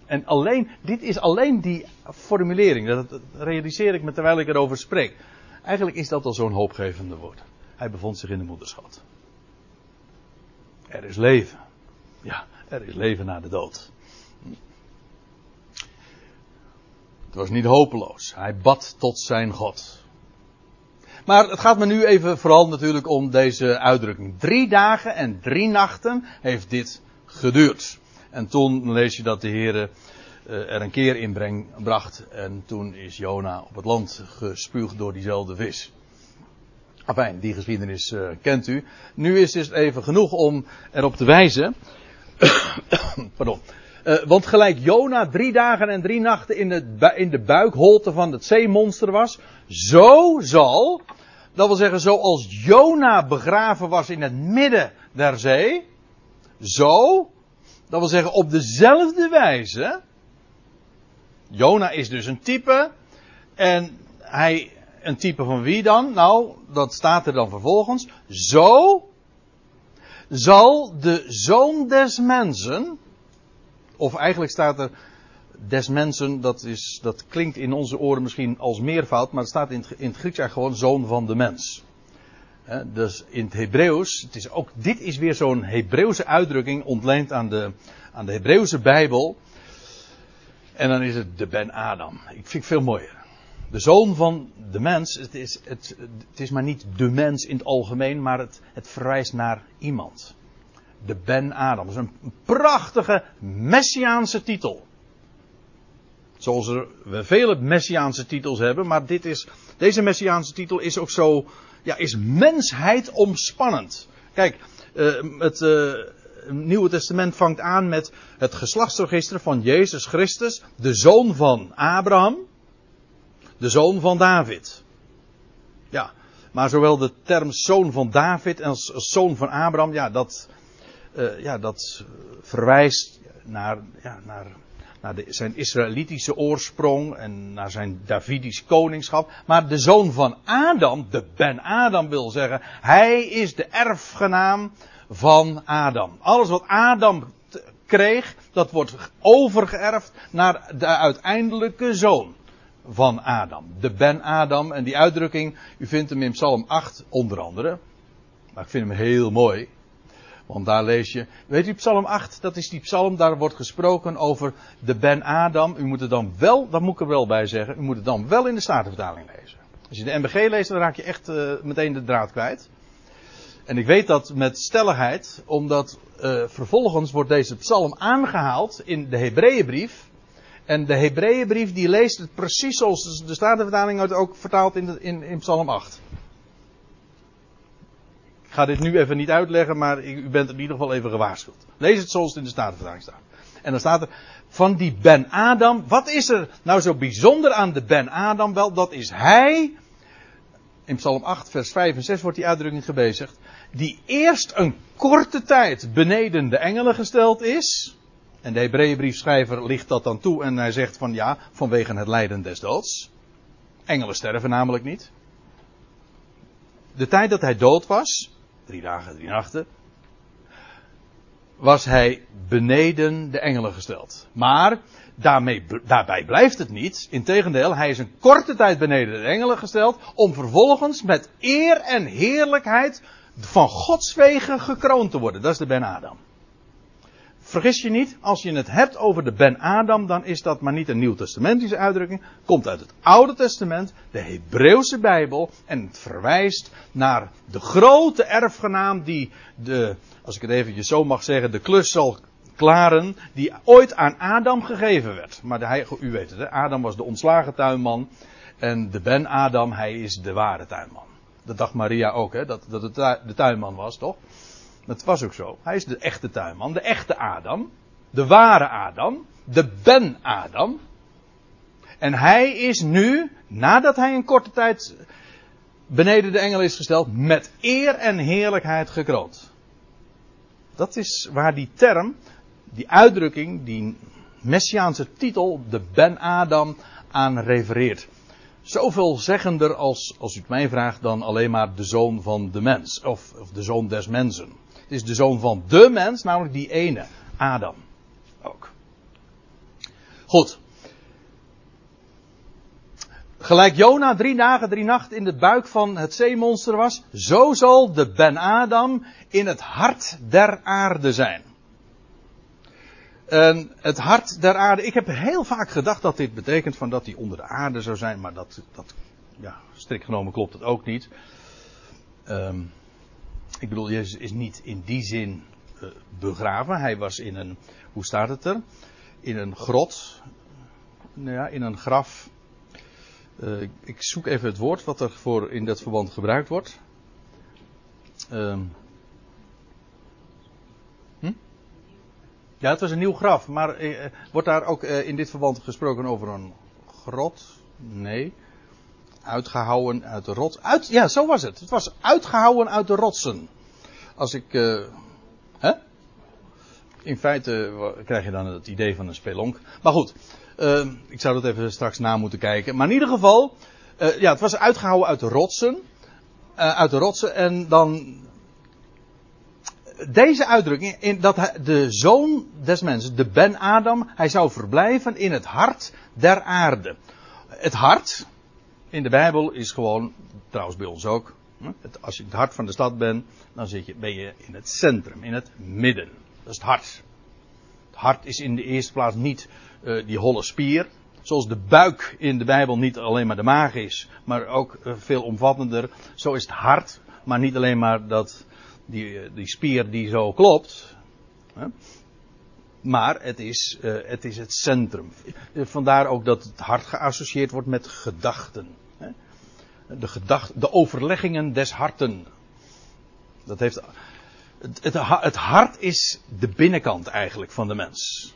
En alleen, dit is alleen die formulering. Dat realiseer ik me terwijl ik erover spreek. Eigenlijk is dat al zo'n hoopgevende woord. Hij bevond zich in de moederschat. Er is leven. Ja, er is leven na de dood. Het was niet hopeloos. Hij bad tot zijn God. Maar het gaat me nu even vooral natuurlijk om deze uitdrukking. Drie dagen en drie nachten heeft dit geduurd. En toen lees je dat de Heer uh, er een keer in bracht. En toen is Jona op het land gespuugd door diezelfde vis. Enfin, die geschiedenis uh, kent u. Nu is het even genoeg om erop te wijzen. *coughs* Pardon. Uh, want gelijk Jona drie dagen en drie nachten in, in de buikholte van het zeemonster was. Zo zal, dat wil zeggen zoals Jona begraven was in het midden der zee. Zo dat wil zeggen op dezelfde wijze. Jona is dus een type. En hij, een type van wie dan? Nou, dat staat er dan vervolgens. Zo zal de zoon des mensen. Of eigenlijk staat er des mensen, dat, is, dat klinkt in onze oren misschien als meervoud, maar het staat in het, in het Grieks eigenlijk gewoon zoon van de mens dus in het Hebreeuws, het is ook, dit is weer zo'n Hebreeuwse uitdrukking ontleend aan de, aan de Hebreeuwse Bijbel. En dan is het de Ben Adam. Ik vind het veel mooier. De zoon van de mens, het is, het, het is maar niet de mens in het algemeen, maar het, het verwijst naar iemand. De Ben Adam. Dat is een prachtige messiaanse titel. Zoals er, we vele messiaanse titels hebben, maar dit is, deze messiaanse titel is ook zo ja, is mensheid omspannend. Kijk, uh, het uh, Nieuwe Testament vangt aan met het geslachtsregister van Jezus Christus, de zoon van Abraham, de zoon van David. Ja, maar zowel de term zoon van David als, zoon van Abraham, ja, dat, uh, ja, dat verwijst naar, ja, naar, naar de, zijn Israëlitische oorsprong en naar zijn Davidisch koningschap. Maar de zoon van Adam, de Ben Adam wil zeggen, hij is de erfgenaam van Adam. Alles wat Adam kreeg, dat wordt overgeërfd naar de uiteindelijke zoon van Adam. De Ben Adam. En die uitdrukking, u vindt hem in Psalm 8 onder andere. Maar ik vind hem heel mooi. Want daar lees je, weet u, Psalm 8, dat is die psalm, daar wordt gesproken over de Ben Adam. U moet het dan wel, dat moet ik er wel bij zeggen, u moet het dan wel in de Statenvertaling lezen. Als je de MBG leest, dan raak je echt uh, meteen de draad kwijt. En ik weet dat met stelligheid, omdat uh, vervolgens wordt deze psalm aangehaald in de Hebreeënbrief. En de Hebreeënbrief die leest het precies zoals de Statenvertaling ook vertaalt in, in, in psalm 8. Ik ga dit nu even niet uitleggen, maar u bent in ieder geval even gewaarschuwd. Lees het zoals het in de Statenvertaling staat. En dan staat er van die Ben Adam. Wat is er nou zo bijzonder aan de Ben Adam? Wel, dat is hij. In Psalm 8, vers 5 en 6 wordt die uitdrukking gebezigd. Die eerst een korte tijd beneden de engelen gesteld is. En de Hebreeënbriefschrijver ligt dat dan toe en hij zegt van ja, vanwege het lijden des doods. Engelen sterven namelijk niet. De tijd dat hij dood was, drie dagen, drie nachten, was hij beneden de engelen gesteld. Maar daarmee, daarbij blijft het niet. Integendeel, hij is een korte tijd beneden de engelen gesteld, om vervolgens met eer en heerlijkheid van Gods wegen gekroond te worden. Dat is de Ben Adam. Vergis je niet, als je het hebt over de Ben Adam, dan is dat maar niet een nieuw-testamentische uitdrukking. Komt uit het Oude Testament, de Hebreeuwse Bijbel. En het verwijst naar de grote erfgenaam die de, als ik het eventjes zo mag zeggen, de klus zal klaren. Die ooit aan Adam gegeven werd. Maar u weet het, hè? Adam was de ontslagen tuinman. En de Ben Adam, hij is de ware tuinman. Dat dacht Maria ook, hè? Dat, dat het de tuinman was, toch? Dat was ook zo. Hij is de echte tuinman, de echte Adam, de ware Adam, de Ben-Adam. En hij is nu, nadat hij een korte tijd beneden de engel is gesteld, met eer en heerlijkheid gekroond. Dat is waar die term, die uitdrukking, die messiaanse titel, de Ben-Adam, aan refereert. Zoveel zeggender als, als u het mij vraagt, dan alleen maar de zoon van de mens, of, of de zoon des mensen. Het is de zoon van de mens, namelijk die ene, Adam. Ook. Goed. Gelijk Jona drie dagen, drie nachten in de buik van het zeemonster was, zo zal de Ben-Adam in het hart der aarde zijn. En het hart der aarde, ik heb heel vaak gedacht dat dit betekent van dat hij onder de aarde zou zijn, maar dat, dat ja, strikt genomen klopt het ook niet. Um, ik bedoel, Jezus is niet in die zin uh, begraven. Hij was in een, hoe staat het er? In een grot. Nou ja, in een graf. Uh, ik zoek even het woord wat er voor in dat verband gebruikt wordt. Uh, hm? Ja, het was een nieuw graf, maar uh, wordt daar ook in dit verband gesproken over een grot? Nee uitgehouwen uit de rots. Uit, ja, zo was het. Het was uitgehouwen uit de rotsen. Als ik. Uh, hè? In feite krijg je dan het idee van een spelonk. Maar goed, uh, ik zou dat even straks na moeten kijken. Maar in ieder geval, uh, ja, het was uitgehouwen uit de rotsen. uit de rotsen en dan. Deze uitdrukking, in dat de zoon des mensen, de Ben Adam, hij zou verblijven in het hart der aarde. Het hart, in de Bijbel is gewoon, trouwens bij ons ook, als je het hart van de stad bent, dan zit je, ben je in het centrum, in het midden. Dat is het hart. Het hart is in de eerste plaats niet uh, die holle spier. Zoals de buik in de Bijbel niet alleen maar de maag is, maar ook uh, veel omvattender. Zo is het hart, maar niet alleen maar dat, die, uh, die spier die zo klopt. Hè? Maar het is, uh, het is het centrum. Vandaar ook dat het hart geassocieerd wordt met gedachten. De, de overleggingen des harten. Dat heeft, het, het, hart is de binnenkant eigenlijk van de mens.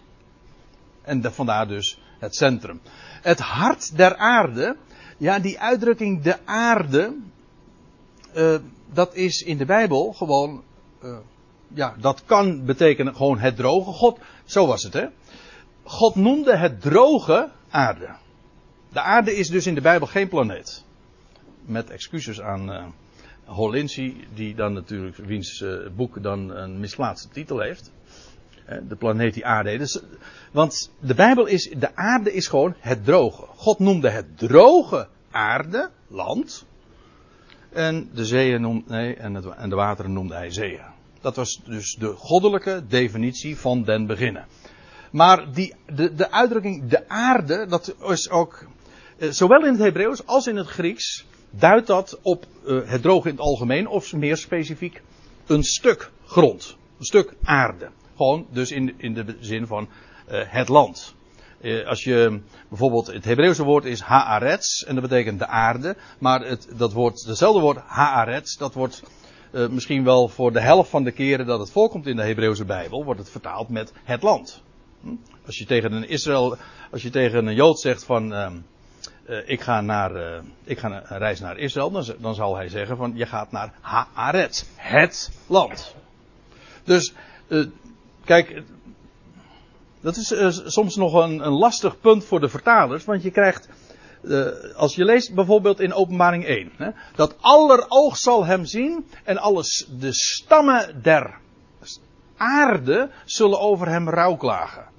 En vandaar dus het centrum. Het hart der aarde, ja, die uitdrukking de aarde, uh, dat is in de Bijbel gewoon ja, dat kan betekenen gewoon het droge God. Zo was het, hè? God noemde het droge aarde. De aarde is dus in de Bijbel geen planeet. Met excuses aan uh, die dan natuurlijk, wiens uh, boek dan een misplaatste titel heeft. De planeet die aarde. Dus, want de Bijbel is, de aarde is gewoon het droge. God noemde het droge aarde, land. En de zeeën noemde, nee, en, het, en de wateren noemde hij zeeën. Dat was dus de goddelijke definitie van den beginnen. Maar die, de, de uitdrukking de aarde, dat is ook, eh, zowel in het Hebreeuws als in het Grieks, duidt dat op uh, het droge in het algemeen, of meer specifiek, een stuk grond. Een stuk aarde. Gewoon dus in, in de zin van uh, het land. Als je bijvoorbeeld het Hebreeuwse woord is haaretz en dat betekent de aarde, maar het, dat woord, hetzelfde woord haaretz, dat wordt uh, misschien wel voor de helft van de keren dat het voorkomt in de Hebreeuwse Bijbel, wordt het vertaald met het land. Hm? Als je tegen een Israël, als je tegen een Jood zegt van uh, ik ga naar, ik ga een reis naar Israël, dan, dan zal hij zeggen van je gaat naar Haaretz, het land. Dus kijk, dat is soms nog een, een, lastig punt voor de vertalers, want je krijgt, uh, als je leest bijvoorbeeld in Openbaring 1, hè, dat aller oog zal hem zien en alles, de stammen der aarde zullen over hem rouwklagen.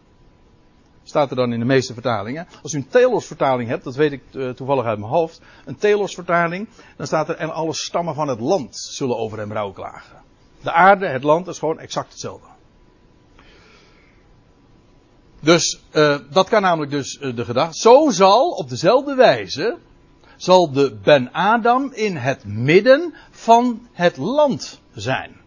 Staat er dan in de meeste vertalingen. Als u een Telos vertaling hebt, dat weet ik uh, toevallig uit mijn hoofd, een Telos vertaling, dan staat er en alle stammen van het land zullen over hem rouwklagen. De aarde, het land, is gewoon exact hetzelfde. Dus uh, dat kan namelijk dus uh, de gedachte. Zo zal op dezelfde wijze zal de Ben Adam in het midden van het land zijn.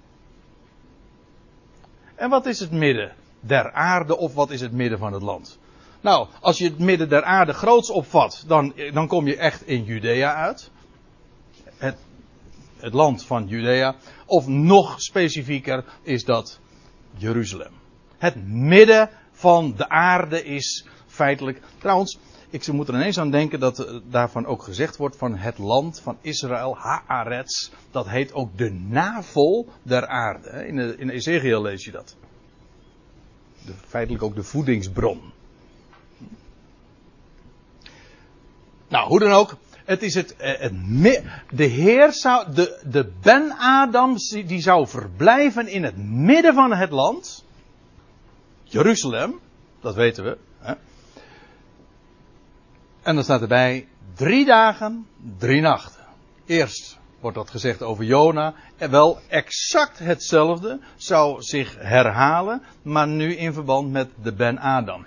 En wat is het midden der aarde of wat is het midden van het land? Nou, als je het midden der aarde groots opvat, dan, dan kom je echt in Judea uit. Het, het land van Judea. Of nog specifieker is dat Jeruzalem. Het midden van de aarde is feitelijk. Trouwens, ik moet er ineens aan denken dat uh, daarvan ook gezegd wordt van het land van Israël, Haaretz. Dat heet ook de navel der aarde. In, de, in Ezekiel lees je dat. De, feitelijk ook de voedingsbron. Nou, hoe dan ook. Het is het, eh, het, de Heer zou, de, de Ben-Adam, die zou verblijven in het midden van het land. Jeruzalem, dat weten we. Hè? En dan staat erbij drie dagen, drie nachten. Eerst wordt dat gezegd over Jona. En wel exact hetzelfde zou zich herhalen, maar nu in verband met de Ben Adam.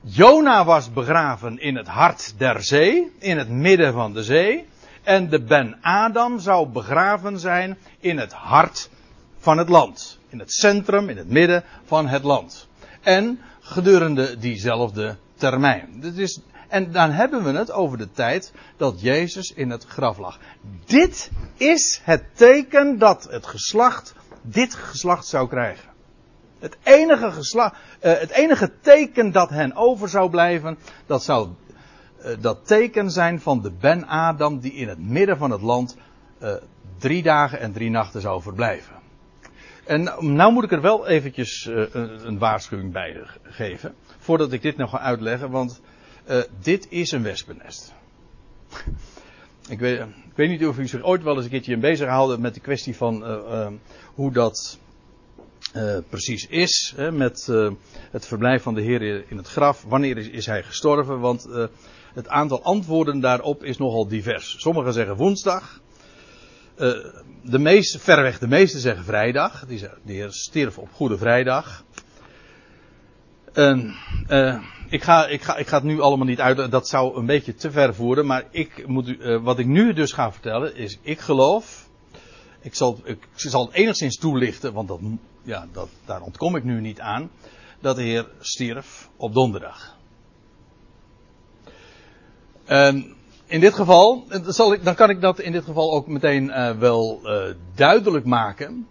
Jona was begraven in het hart der zee, in het midden van de zee. En de Ben Adam zou begraven zijn in het hart van het land. In het centrum, in het midden van het land. En gedurende diezelfde termijn. Dit is, en dan hebben we het over de tijd dat Jezus in het graf lag. Dit is het teken dat het geslacht dit geslacht zou krijgen. Het enige, uh, het enige teken dat hen over zou blijven, dat zou uh, dat teken zijn van de Ben Adam die in het midden van het land uh, drie dagen en drie nachten zou verblijven. En nou moet ik er wel eventjes uh, een, een, waarschuwing bij geven. Voordat ik dit nog ga uitleggen, want uh, dit is een wespennest. *laughs* ik, weet, ik weet niet of u zich ooit wel eens een keertje in bezig houden met de kwestie van uh, hoe dat precies is. Hè, met het verblijf van de Heer in het graf. Wanneer is, is hij gestorven? Want het aantal antwoorden daarop is nogal divers. Sommigen zeggen woensdag. Uh, de meeste, verreweg de meesten zeggen vrijdag. Die, de heer stierf op Goede Vrijdag. En, uh, ik, ga, ik, ga, ik ga het nu allemaal niet uit, dat zou een beetje te ver voeren. Maar ik moet, uh, wat ik nu dus ga vertellen is, ik geloof, ik zal, ik zal het enigszins toelichten, want dat, ja, dat, daar ontkom ik nu niet aan, dat de Heer stierf op donderdag. En in dit geval, zal ik, dan kan ik dat in dit geval ook meteen uh, wel uh, duidelijk maken.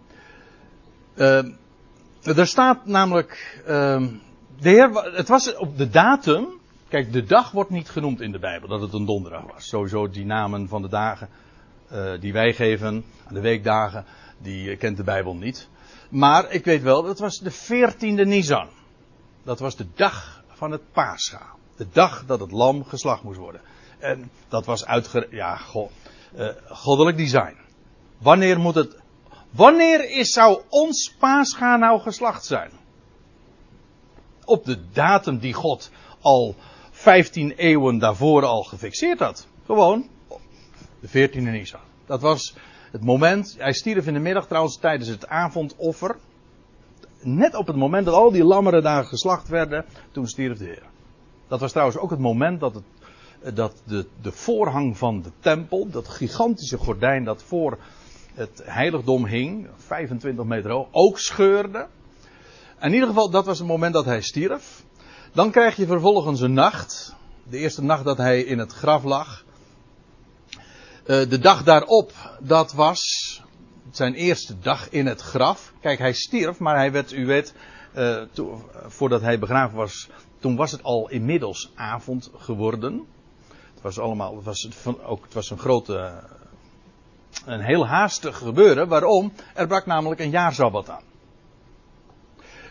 Er staat namelijk, ehm, de Heer, het was op de datum, kijk de dag wordt niet genoemd in de Bijbel, dat het een donderdag was. Sowieso die namen van de dagen die wij geven, de weekdagen, die kent de Bijbel niet. Maar ik weet wel, dat was de 14e Nisan. Dat was de dag van het Pascha. De dag dat het lam geslacht moest worden. En dat was uitge... Ja, go, uh, goddelijk design. Wanneer moet het... Wanneer is, zou ons Pascha nou geslacht zijn? Op de datum die God al 15 eeuwen daarvoor al gefixeerd had. Gewoon de 14e Nisan. Dat was het moment. Hij stierf in de middag trouwens tijdens het avondoffer. Net op het moment dat al die lammeren daar geslacht werden, toen stierf de Heer. Dat was trouwens ook het moment dat, het, dat de, de voorhang van de tempel, dat gigantische gordijn dat voor het heiligdom hing, 25 meter hoog, ook scheurde. In ieder geval, dat was het moment dat hij stierf. Dan krijg je vervolgens een nacht. De eerste nacht dat hij in het graf lag. Uh, de dag daarop, dat was zijn eerste dag in het graf. Kijk, hij stierf, maar hij werd, u weet, to, voordat hij begraven was, toen was het al inmiddels avond geworden. Het was allemaal, het was, van, ook, het was een grote, een heel haastig gebeuren. Waarom? Er brak namelijk een jaarzabbat aan.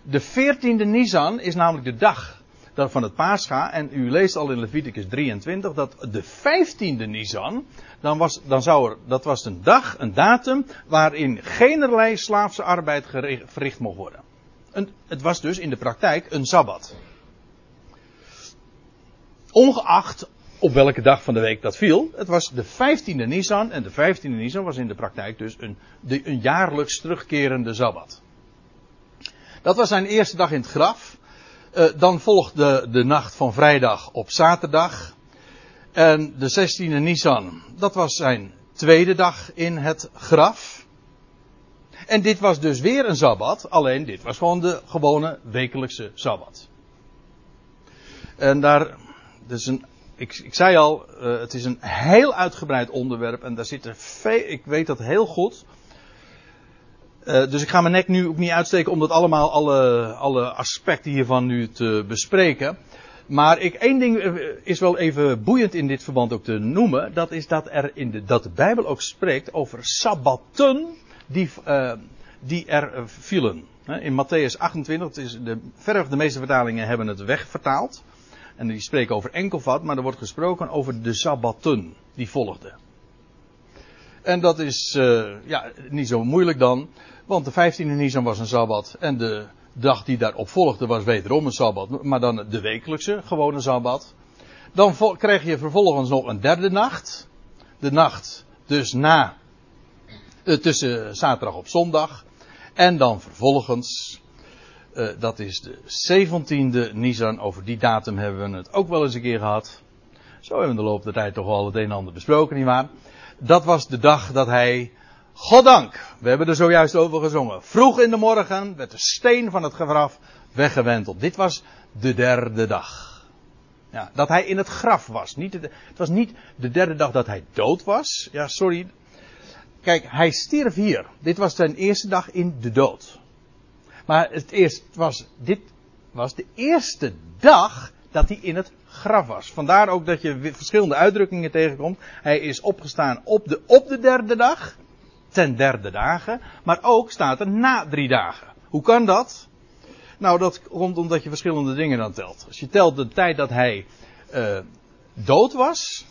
De 14e Nisan is namelijk de dag van het Pascha. En u leest al in Leviticus 23 dat de 15e Nisan, dan was, dan zou er, dat was een dag, een datum, waarin geen slaafse arbeid verricht mocht worden. En het was dus in de praktijk een Sabbat. Ongeacht op welke dag van de week dat viel. Het was de 15e Nisan. En de 15e Nisan was in de praktijk dus een, een jaarlijks terugkerende Sabbat. Dat was zijn eerste dag in het graf. Uh, dan volgt de, de nacht van vrijdag op zaterdag. En de 16e Nisan, dat was zijn tweede dag in het graf. En dit was dus weer een sabbat, alleen dit was gewoon de gewone wekelijkse sabbat. En daar, dus een, ik, ik zei al, uh, het is een heel uitgebreid onderwerp en daar zitten veel, ik weet dat heel goed. Uh, dus ik ga mijn nek nu ook niet uitsteken om dat allemaal, alle, alle aspecten hiervan nu te bespreken. Maar ik, één ding eh, is wel even boeiend in dit verband ook te noemen. Dat is dat er in de, dat de Bijbel ook spreekt over sabbatten die, die er vielen. In Matthäus 28, het is de, verre de meeste vertalingen hebben het wegvertaald. En die spreken over enkelvat, maar er wordt gesproken over de sabbatten die volgden. En dat is uh, ja, niet zo moeilijk dan. Want de 15e Nisan was een sabbat. En de dag die daarop volgde was wederom een sabbat. Maar dan de wekelijkse, gewone sabbat. Dan krijg je vervolgens nog een derde nacht. De nacht dus na. Uh, tussen zaterdag op zondag. En dan vervolgens. Uh, dat is de 17e Nisan. Over die datum hebben we het ook wel eens een keer gehad. Zo hebben we de loop der tijd toch wel het een en ander besproken, nietwaar? Dat was de dag dat hij Goddank, we hebben er zojuist over gezongen. Vroeg in de morgen werd de steen van het graf weggewenteld. Dit was de derde dag. Ja, dat hij in het graf was. Niet het was niet de derde dag dat hij dood was. Ja, sorry. Kijk, hij stierf hier. Dit was zijn eerste dag in de dood. Maar het eerst was, dit was de eerste dag dat hij in het graf was. Vandaar ook dat je verschillende uitdrukkingen tegenkomt. Hij is opgestaan op de, op de derde dag ten derde dagen, maar ook staat er na drie dagen. Hoe kan dat? Nou, dat komt omdat je verschillende dingen dan telt. Als je telt de tijd dat hij uh, dood was,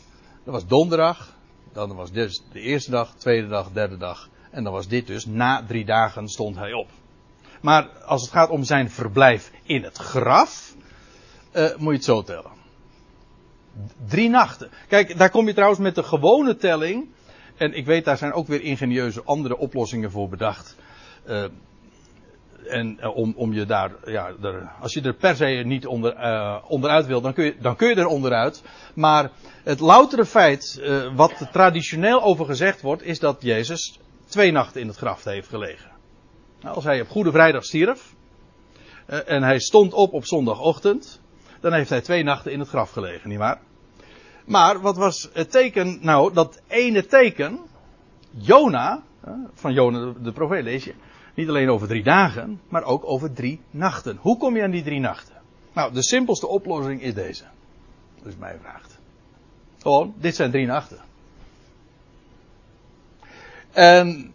dat was donderdag, dan was dit de eerste dag, tweede dag, derde dag, en dan was dit dus na drie dagen stond hij op. Maar als het gaat om zijn verblijf in het graf, uh, moet je het zo tellen. Drie nachten. Kijk, daar kom je trouwens met de gewone telling. En ik weet, daar zijn ook weer ingenieuze andere oplossingen voor bedacht. Uh, en uh, om, om je daar, ja, er, als je er per se niet onder, onderuit wil, dan kun, je, dan kun je er onderuit. Maar het loutere feit, wat traditioneel over gezegd wordt, is dat Jezus twee nachten in het graf heeft gelegen. Nou, als hij op Goede Vrijdag stierf, en hij stond op op zondagochtend, dan heeft hij twee nachten in het graf gelegen, nietwaar? Maar wat was het teken? Nou, dat ene teken. Jona, van Jona de profeet lees je. Niet alleen over drie dagen, maar ook over drie nachten. Hoe kom je aan die drie nachten? Nou, de simpelste oplossing is deze. Dus mij vraagt. Gewoon, dit zijn drie nachten. En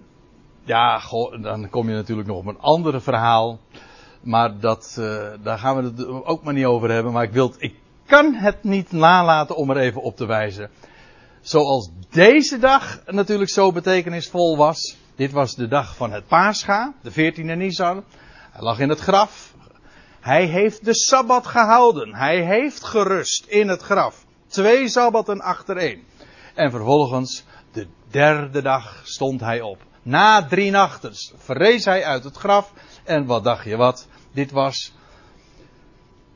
ja, dan kom je natuurlijk nog op een andere verhaal. Maar dat, uh, daar gaan we het ook maar niet over hebben. Maar ik, wil, ik kan het niet nalaten om er even op te wijzen. Zoals deze dag natuurlijk zo betekenisvol was. Dit was de dag van het Pascha, de 14e Nisan. Hij lag in het graf. Hij heeft de Sabbat gehouden. Hij heeft gerust in het graf. Twee Sabbatten achtereen. En vervolgens, de derde dag, stond hij op. Na drie nachten verrees hij uit het graf. En wat dacht je wat? Dit was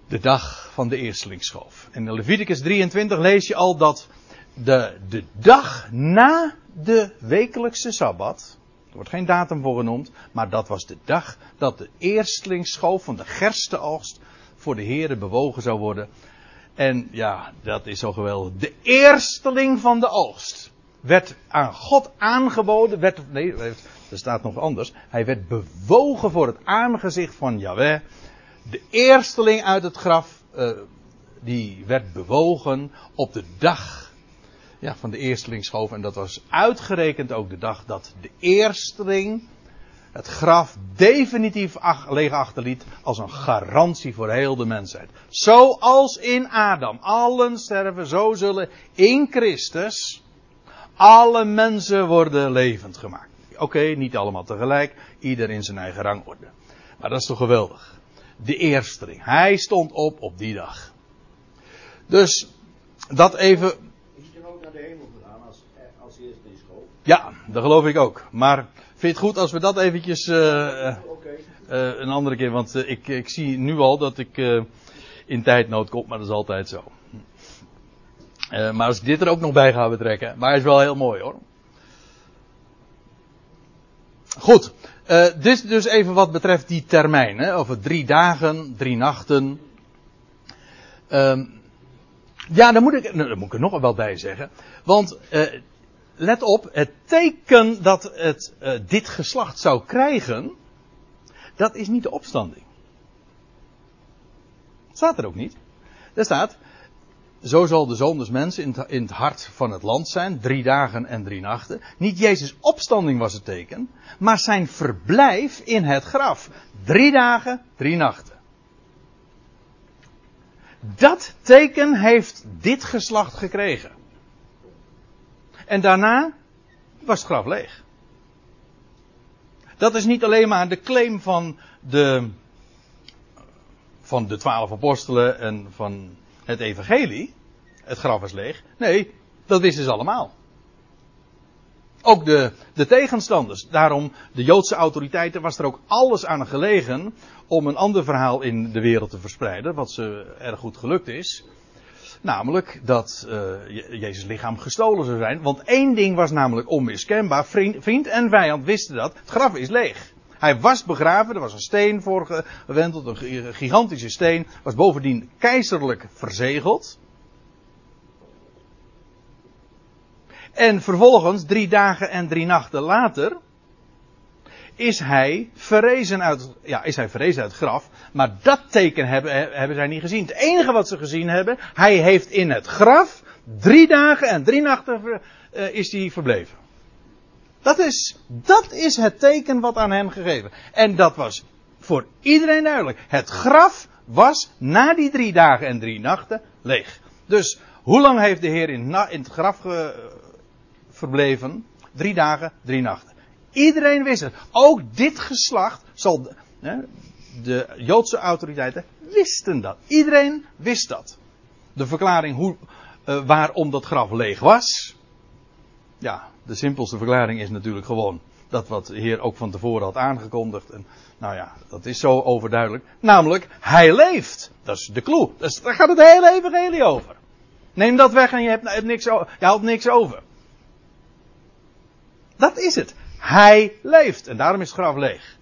de dag van de eerstelingsschoof. In Leviticus 23 lees je al dat de, de dag na de wekelijkse Sabbat, er wordt geen datum voor genoemd, maar dat was de dag dat de eerstelingsschoof van de gerstenoogst voor de heren bewogen zou worden. En ja, dat is zo geweldig. De eersteling van de oogst werd aan God aangeboden, werd, nee, er staat nog anders. Hij werd bewogen voor het aangezicht van Yahweh. De eersteling uit het graf, uh, die werd bewogen op de dag ja, van de eerstelingsschoof. En dat was uitgerekend ook de dag dat de eersteling het graf definitief ach, leeg achterliet als een garantie voor heel de mensheid. Zoals in Adam allen sterven, zo zullen in Christus alle mensen worden levend gemaakt. Oké, niet allemaal tegelijk, ieder in zijn eigen rangorde. Maar dat is toch geweldig. De eersteling. Hij stond op op die dag. Dus, dat even. Is hij ook naar de hemel gegaan als, als eerstelingsschoof? Ja, dat geloof ik ook. Maar vind je het goed als we dat eventjes uh, uh, een andere keer, want ik, ik zie nu al dat ik in tijdnood kom, maar dat is altijd zo. Maar als ik dit er ook nog bij ga betrekken, maar hij is wel heel mooi hoor. Goed, dit dus even wat betreft die termijn, hè, over drie dagen, drie nachten. Um, ja, daar moet, ik, nou, moet ik er nog wel bij zeggen. Want let op, het teken dat het dit geslacht zou krijgen, dat is niet de opstanding. Staat er ook niet. Er staat, zo zal de zoon in het hart van het land zijn, drie dagen en drie nachten. Niet Jezus' opstanding was het teken, maar zijn verblijf in het graf. Drie dagen, drie nachten. Dat teken heeft dit geslacht gekregen. En daarna was het graf leeg. Dat is niet alleen maar de claim van de, van de twaalf apostelen en van het evangelie. Het graf is leeg. Nee, dat wisten ze allemaal. Ook de, de tegenstanders. Daarom, de Joodse autoriteiten was er ook alles aan gelegen om een ander verhaal in de wereld te verspreiden, wat ze erg goed gelukt is. Namelijk dat uh, Jezus lichaam gestolen zou zijn. Want één ding was namelijk onmiskenbaar. Vriend en vijand wisten dat. Het graf is leeg. Hij was begraven, er was een steen voor gewenteld, een gigantische steen. Was bovendien keizerlijk verzegeld. En vervolgens, drie dagen en drie nachten later, is hij verrezen uit, ja, is hij verrezen uit het graf. Maar dat teken hebben, hebben zij niet gezien. Het enige wat ze gezien hebben, hij heeft in het graf drie dagen en drie nachten uh, is hij verbleven. Dat is, dat is het teken wat aan hem gegeven. En dat was voor iedereen duidelijk. Het graf was na die drie dagen en drie nachten leeg. Dus hoe lang heeft de Heer in, in het graf ge, verbleven? Drie dagen, drie nachten. Iedereen wist het. Ook dit geslacht zal. De, Joodse autoriteiten wisten dat. Iedereen wist dat. De verklaring hoe, uh, waarom dat graf leeg was. Ja, de simpelste verklaring is natuurlijk gewoon dat wat de Heer ook van tevoren had aangekondigd. En, nou ja, dat is zo overduidelijk. Namelijk, hij leeft. Dat is de clue. Daar gaat het hele evangelie over. Neem dat weg en je hebt, hebt niks, je houdt niks over. Dat is het. Hij leeft. En daarom is het graf leeg.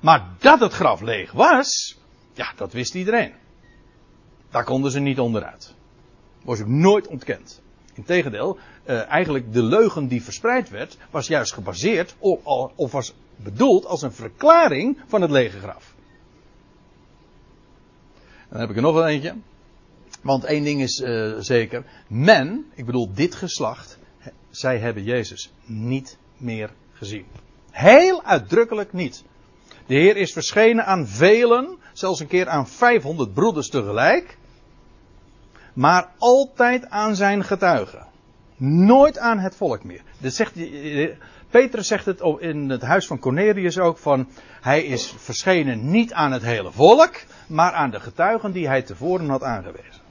Maar dat het graf leeg was, ja, dat wist iedereen. Daar konden ze niet onderuit. Was ook nooit ontkend. Integendeel, uh, eigenlijk de leugen die verspreid werd, was juist gebaseerd op, of was bedoeld als een verklaring van het lege graf. Dan heb ik er nog wel eentje. Want één ding is uh, zeker. Men, ik bedoel dit geslacht, zij hebben Jezus niet meer gezien. Heel uitdrukkelijk niet. De Heer is verschenen aan velen, zelfs een keer aan 500 broeders tegelijk. Maar altijd aan zijn getuigen. Nooit aan het volk meer. Dit zegt, Petrus zegt het in het huis van Cornelius ook van, hij is verschenen niet aan het hele volk, maar aan de getuigen die hij tevoren had aangewezen.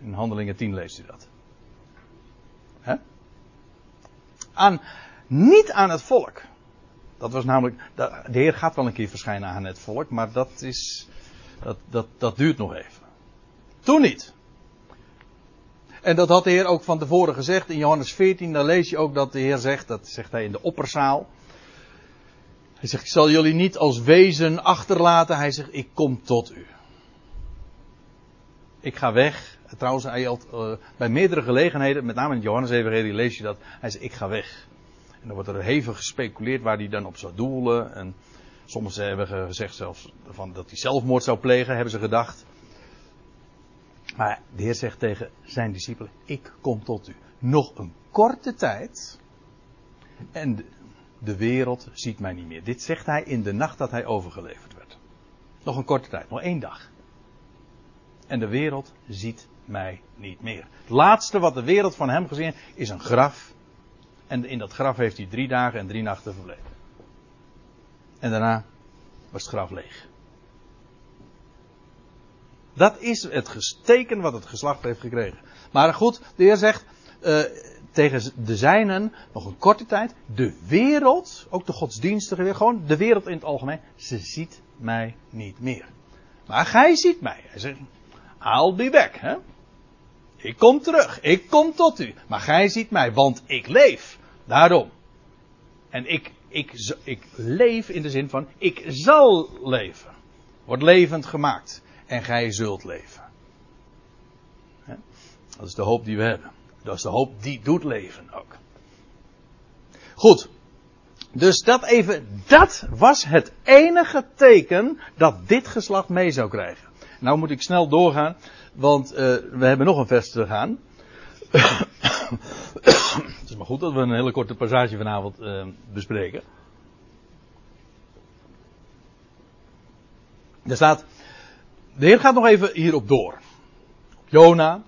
In Handelingen 10 leest u dat. He? Aan, niet aan het volk. Dat was namelijk, de Heer gaat wel een keer verschijnen aan het volk, maar dat is, dat, dat, dat duurt nog even. Toen niet. En dat had de Heer ook van tevoren gezegd. In Johannes 14, dan lees je ook dat de Heer zegt, dat zegt hij in de opperzaal. Hij zegt, ik zal jullie niet als wezen achterlaten. Hij zegt, ik kom tot u. Ik ga weg. Trouwens, hij had, uh, bij meerdere gelegenheden, met name in Johannes-evangelie lees je dat. Hij zegt, ik ga weg. En dan wordt er hevig gespeculeerd waar hij dan op zou doelen. En sommigen hebben gezegd zelfs van dat hij zelfmoord zou plegen, hebben ze gedacht. Maar de Heer zegt tegen zijn discipelen: Ik kom tot u. Nog een korte tijd. En de wereld ziet mij niet meer. Dit zegt hij in de nacht dat hij overgeleverd werd. Nog een korte tijd, nog één dag. En de wereld ziet mij niet meer. Het laatste wat de wereld van hem gezien heeft, is een graf. En in dat graf heeft hij drie dagen en drie nachten verbleven. En daarna was het graf leeg. Dat is het teken wat het geslacht heeft gekregen. Maar goed, de Heer zegt uh, tegen de zijnen nog een korte tijd. De wereld, ook de godsdienstige, gewoon de wereld in het algemeen, ze ziet mij niet meer. Maar gij ziet mij. Hij zegt, I'll be back. Hè? Ik kom terug. Ik kom tot u. Maar gij ziet mij, want ik leef. Daarom. En ik, ik, ik leef in de zin van, ik zal leven. Wordt levend gemaakt en gij zult leven. Dat is de hoop die we hebben. Dat is de hoop die doet leven ook. Goed. Dus dat even, dat was het enige teken dat dit geslacht mee zou krijgen. Nou moet ik snel doorgaan, want uh, we hebben nog een vers te gaan. *coughs* het is maar goed dat we een hele korte passage vanavond uh, bespreken. Er staat, de Heer gaat nog even hierop door. Jona.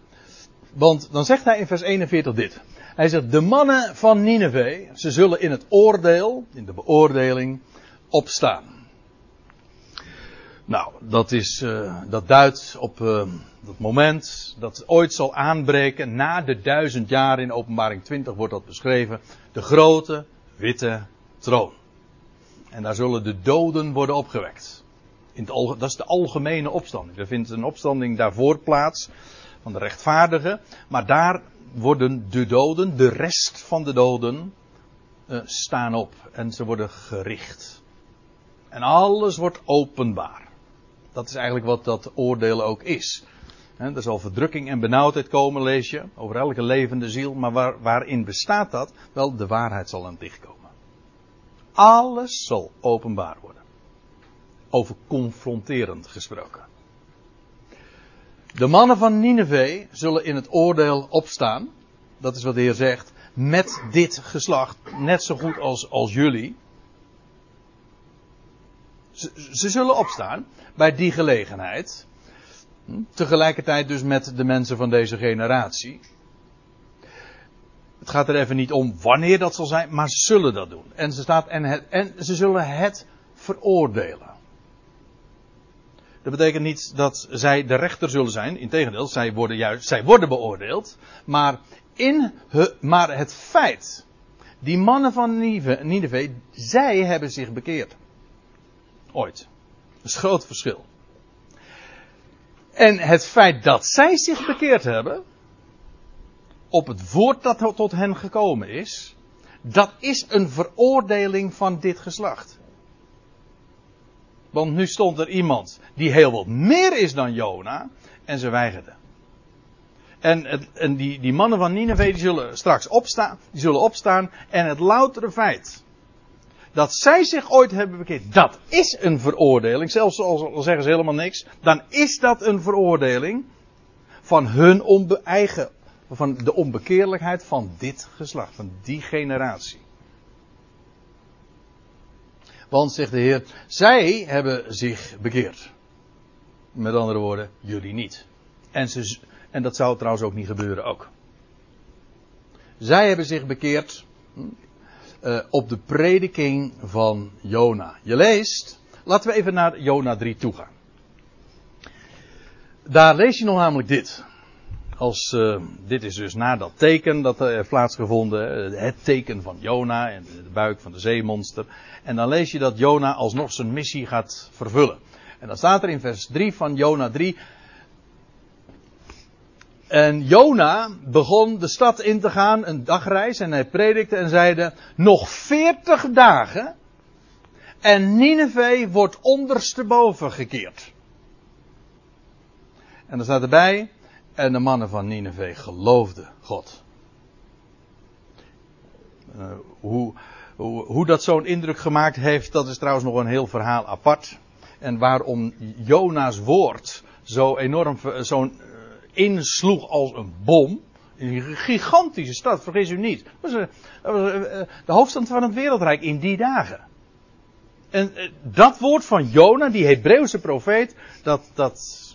Want dan zegt hij in vers 41 dit. Hij zegt, de mannen van Nineveh, ze zullen in het oordeel, in de beoordeling, opstaan. Nou, dat is, uh, dat duidt op uh, het moment dat ooit zal aanbreken, na de duizend jaar in openbaring 20 wordt dat beschreven, de grote witte troon. En daar zullen de doden worden opgewekt in dat is de algemene opstanding. Er vindt een opstanding daarvoor plaats van de rechtvaardigen. Maar daar worden de doden, de rest van de doden, uh, staan op. En ze worden gericht. En alles wordt openbaar. Dat is eigenlijk wat dat oordeel ook is. Er zal verdrukking en benauwdheid komen, lees je, over elke levende ziel. Maar waar, waarin bestaat dat? Wel, de waarheid zal aan het licht komen. Alles zal openbaar worden over confronterend gesproken. De mannen van Nineveh zullen in het oordeel opstaan. Dat is wat de Heer zegt. Met dit geslacht. Net zo goed als, als jullie. Ze, zullen opstaan bij die gelegenheid. Hm, tegelijkertijd dus met de mensen van deze generatie. Het gaat er even niet om wanneer dat zal zijn, maar ze zullen dat doen. En ze, staat, en, het, en ze zullen het veroordelen. Dat betekent niet dat zij de rechter zullen zijn. Integendeel, zij worden juist, zij worden beoordeeld. Maar, in, maar het feit, die mannen van Nineveh, zij hebben zich bekeerd. Ooit. Dat is een groot verschil. En het feit dat zij zich bekeerd hebben, op het woord dat tot hen gekomen is, dat is een veroordeling van dit geslacht. Want nu stond er iemand die heel wat meer is dan Jona. En ze weigerden. En, en die, die, mannen van Nineveh die zullen straks opstaan, die zullen opstaan. En het loutere feit dat zij zich ooit hebben bekeerd, dat is een veroordeling. Zelfs al zeggen ze helemaal niks, dan is dat een veroordeling van hun eigen, van de onbekeerlijkheid van dit geslacht, van die generatie. Want, zegt de Heer, zij hebben zich bekeerd. Met andere woorden, jullie niet. En, ze, en dat zou trouwens ook niet gebeuren ook. Zij hebben zich bekeerd uh, op de prediking van Jona. Je leest, laten we even naar Jona 3 toe gaan. Daar lees je nog namelijk dit. Als, uh, dit is dus na dat teken dat er heeft plaatsgevonden. Het teken van Jona en de buik van de zeemonster. En dan lees je dat Jona alsnog zijn missie gaat vervullen. En dan staat er in vers 3 van Jona 3. En Jona begon de stad in te gaan, een dagreis, en hij predikte en zeide, nog veertig dagen en Nineveh wordt ondersteboven gekeerd. En dan staat erbij, en de mannen van Nineveh geloofden God. Uh, hoe, hoe, dat zo'n indruk gemaakt heeft, dat is trouwens nog een heel verhaal apart. En waarom Jona's woord zo enorm, zo'n insloeg als een bom. Een gigantische stad, vergis u niet. Dat was, was de hoofdstad van het wereldrijk in die dagen. En dat woord van Jona, die Hebreeuwse profeet, dat, dat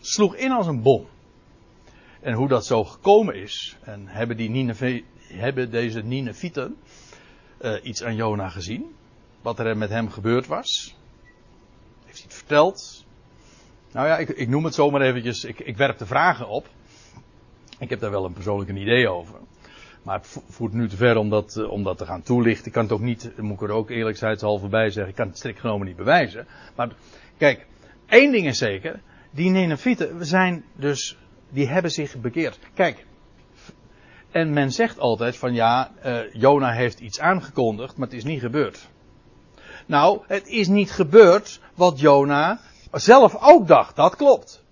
sloeg in als een bom. En hoe dat zo gekomen is, en hebben, die Nineve, hebben deze Ninevieten uh, iets aan Jona gezien? Wat er met hem gebeurd was? Heeft hij het verteld? Nou ja, ik, ik noem het zomaar eventjes, ik, ik werp de vragen op. Ik heb daar wel een persoonlijk idee over. Maar het voert nu te ver om dat, eh, om dat te gaan toelichten. Ik kan het ook niet, moet ik er ook eerlijkheidshalve bij zeggen, ik kan het strikt genomen niet bewijzen. Maar kijk, één ding is zeker, die Nenefieten zijn dus, die hebben zich bekeerd. Kijk, en men zegt altijd van ja, uh, Jona heeft iets aangekondigd, maar het is niet gebeurd. Nou, het is niet gebeurd wat Jona zelf ook dacht, dat klopt.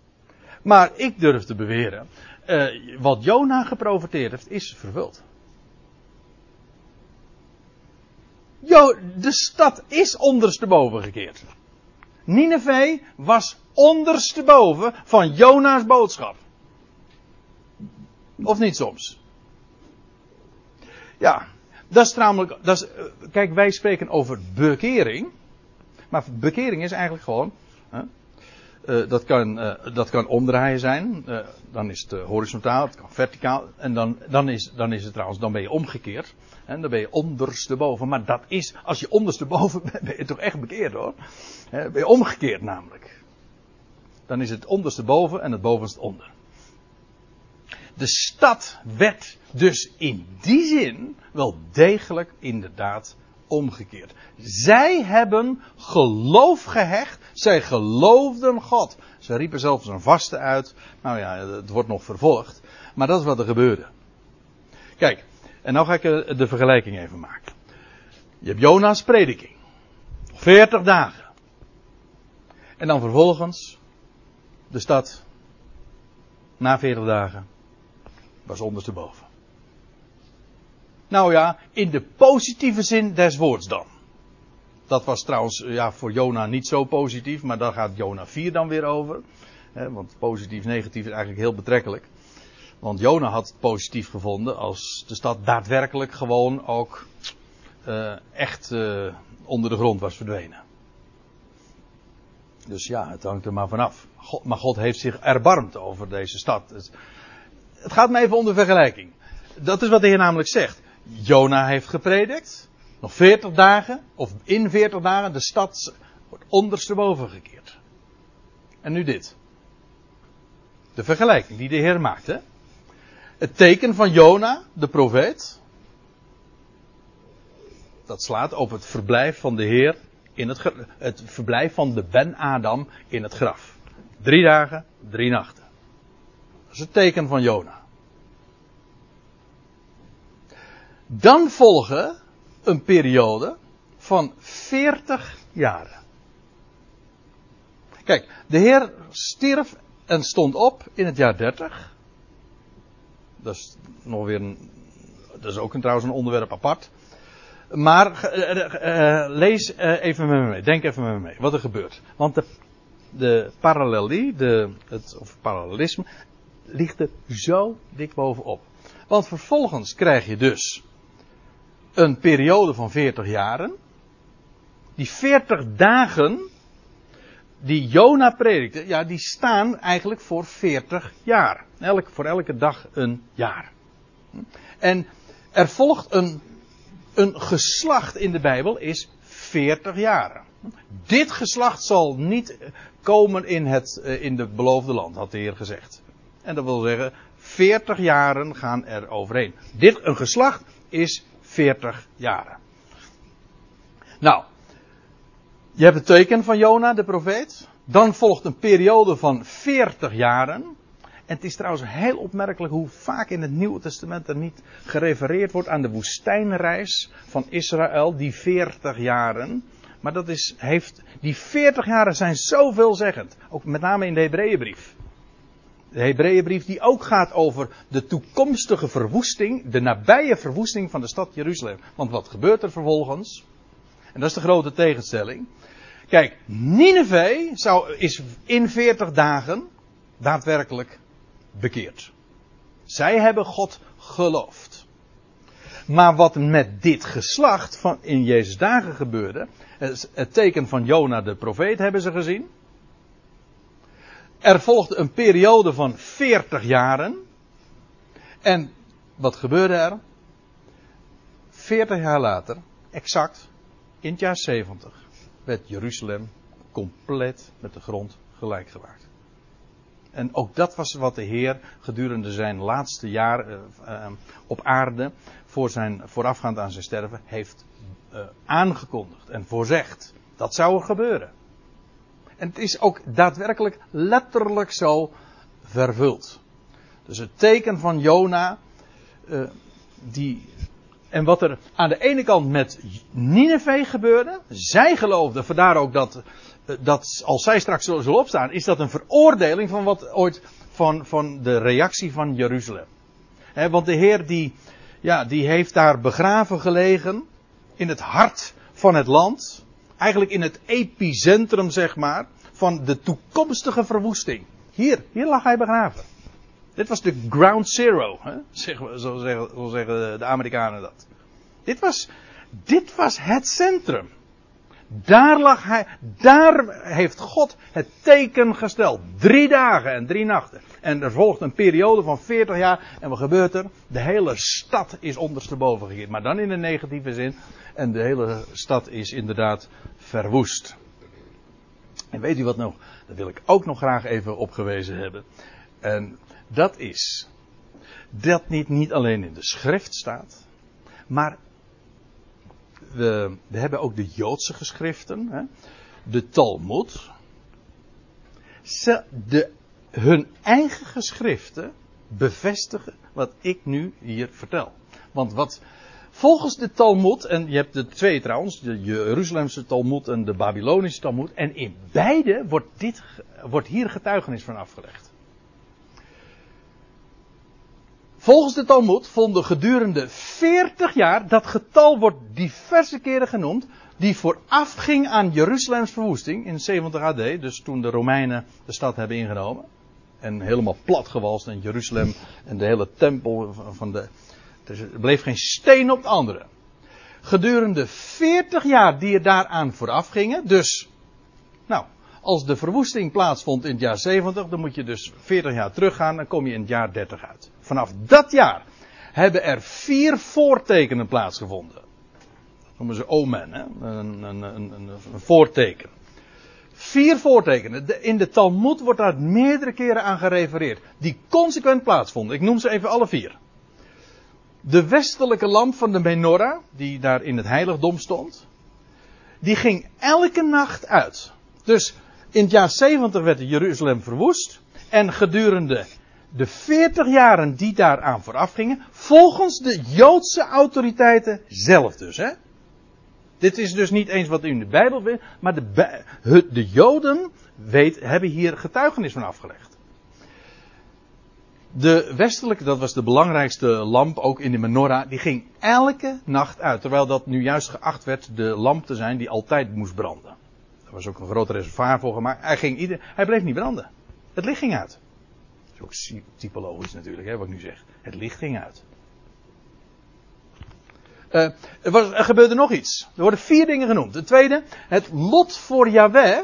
Maar ik durf te beweren, uh, wat Jona geprofiteerd heeft, is vervuld. Jo, de stad is ondersteboven gekeerd. Nineveh was ondersteboven van Jona's boodschap. Of niet soms? Ja, dat is namelijk, dat is, eh, kijk, wij spreken over bekering. Maar bekering is eigenlijk gewoon, hè, uh, dat, kan, uh, dat kan omdraaien zijn. Dan is het horizontaal, het kan verticaal. En dan, dan, is, dan is het trouwens, dan ben je omgekeerd. En dan ben je ondersteboven. Maar dat is, als je ondersteboven *laughs* bent, ben je toch echt bekeerd hoor. ben je omgekeerd namelijk. Dan is het ondersteboven en het bovenste onder. De stad werd dus in die zin wel degelijk inderdaad omgekeerd. Zij hebben geloof gehecht. Zij geloofden God. Ze riepen zelfs een vaste uit. Nou ja, het wordt nog vervolgd. Maar dat is wat er gebeurde. Kijk, en nou ga ik de vergelijking even maken. Je hebt Jona's prediking. 40 dagen. En dan vervolgens de stad. Na 40 dagen was ondersteboven. Nou ja, in de positieve zin des woords dan. Dat was trouwens ja, voor Jona niet zo positief, maar daar gaat Jona 4 dan weer over. want positief, negatief is eigenlijk heel betrekkelijk. Want Jona had het positief gevonden als de stad daadwerkelijk gewoon ook uh, echt uh, onder de grond was verdwenen. Dus ja, het hangt er maar vanaf. God, maar God heeft zich erbarmd over deze stad. Het gaat me even om de vergelijking. Dat is wat de Heer namelijk zegt. Jona heeft gepredikt. Nog 40 dagen, of in 40 dagen, de stad wordt ondersteboven gekeerd. En nu dit. De vergelijking die de Heer maakt. Hè? Het teken van Jona, de profeet. Dat slaat op het verblijf van de Heer in het, het verblijf van de Ben-Adam in het graf. Drie dagen, drie nachten. Dat is het teken van Jona. Dan volgen een periode van 40 jaren. Kijk, de Heer stierf en stond op in het jaar 30. Dat is nog weer een, dat is ook een, trouwens een onderwerp apart. Maar uh, uh, lees uh, even met me mee, denk even met me mee wat er gebeurt. Want de, de parallelie, de, het, of parallelisme, ligt er zo dik bovenop. Want vervolgens krijg je dus een periode van 40 jaren. die 40 dagen die Jona predikte, ja, die staan eigenlijk voor 40 jaar. Elk, voor elke dag een jaar. En er volgt een, een geslacht in de Bijbel, is 40 jaren. Dit geslacht zal niet komen in het eh, in de beloofde land, had de Heer gezegd. En dat wil zeggen, 40 jaren gaan er overheen. Dit, een geslacht, is 40 jaren. Nou, je hebt het teken van Jona, de profeet. Dan volgt een periode van 40 jaren. En het is trouwens heel opmerkelijk hoe vaak in het Nieuwe Testament er niet gerefereerd wordt aan de woestijnreis van Israël, die 40 jaren. Maar dat is, heeft, die 40 jaren zijn zo veelzeggend. Ook met name in de Hebreeënbrief. De Hebreeënbrief die ook gaat over de toekomstige verwoesting, de nabije verwoesting van de stad Jeruzalem. Want wat gebeurt er vervolgens? En dat is de grote tegenstelling. Kijk, Nineveh zou, is in 40 dagen daadwerkelijk bekeerd. Zij hebben God geloofd. Maar wat met dit geslacht van in Jezus dagen gebeurde, het teken van Jona de profeet hebben ze gezien. Er volgde een periode van 40 jaren. En wat gebeurde er? 40 jaar later, exact in het jaar 70, werd Jeruzalem compleet met de grond gelijk gewaard. En ook dat was wat de Heer gedurende zijn laatste jaar uh, uh, op aarde, voor zijn, voorafgaand aan zijn sterven, heeft uh, aangekondigd en voorzegd. Dat zou er gebeuren. En het is ook daadwerkelijk letterlijk zo vervuld. Dus het teken van Jona, die en wat er aan de ene kant met Nineveh gebeurde, zij geloofden, vandaar ook dat, eh, dat als zij straks zullen opstaan, is dat een veroordeling van wat ooit van, van de reactie van Jeruzalem. want de Heer die, ja, die heeft daar begraven gelegen, in het hart van het land, eigenlijk in het epicentrum zeg maar, van de toekomstige verwoesting. Hier, hier lag hij begraven. Dit was de ground zero, hè? Zo, zeggen, zo zeggen de Amerikanen dat. Dit was, dit was het centrum. Daar lag hij, daar heeft God het teken gesteld. Drie dagen en drie nachten. En er volgt een periode van 40 jaar. En wat gebeurt er? De hele stad is ondersteboven gekeerd. Maar dan in de negatieve zin. En de hele stad is inderdaad verwoest. En weet u wat nog? Dat wil ik ook nog graag even opgewezen hebben. En dat is dat niet, niet alleen in de schrift staat, maar we, we hebben ook de Joodse geschriften, hè, de Talmud. Ze, de, hun eigen geschriften bevestigen wat ik nu hier vertel. Want wat volgens de Talmud, en je hebt de twee trouwens, de Jeruzalemse Talmud en de Babylonische Talmud, en in beide wordt, dit, wordt hier getuigenis van afgelegd. Volgens de Talmud vonden gedurende 40 jaar, dat getal wordt diverse keren genoemd, die voorafging aan Jeruzalems verwoesting in 70 AD, dus toen de Romeinen de stad hebben ingenomen. En helemaal platgewalst en Jeruzalem en de hele tempel van de. Er bleef geen steen op de andere. Gedurende 40 jaar die er daaraan vooraf gingen, dus. Nou, als de verwoesting plaatsvond in het jaar 70, dan moet je dus 40 jaar teruggaan, dan kom je in het jaar 30 uit. Vanaf dat jaar hebben er vier voortekenen plaatsgevonden. Dat noemen ze omen, hè? Een, een, een, een voorteken. Vier voortekenen. In de Talmud wordt daar meerdere keren aan gerefereerd. Die consequent plaatsvonden. Ik noem ze even alle vier. De westelijke lamp van de menorah, die daar in het heiligdom stond. Die ging elke nacht uit. Dus in het jaar 70 werd Jeruzalem verwoest. En gedurende de 40 jaren die daaraan vooraf gingen, volgens de Joodse autoriteiten zelf dus. Hè? Dit is dus niet eens wat u in de Bijbel weet, maar de, de Joden hebben hier getuigenis van afgelegd. De westelijke, dat was de belangrijkste lamp, ook in de menorah, die ging elke nacht uit. Terwijl dat nu juist geacht werd de lamp te zijn die altijd moest branden. Er was ook een groot reservoir voor gemaakt. Hij, ging hij bleef niet branden. Het licht ging uit ook typologisch natuurlijk, hè, wat ik nu zeg. Het licht ging uit. Uh, er, was, er gebeurde nog iets. Er worden vier dingen genoemd. De tweede, het lot voor Yahweh.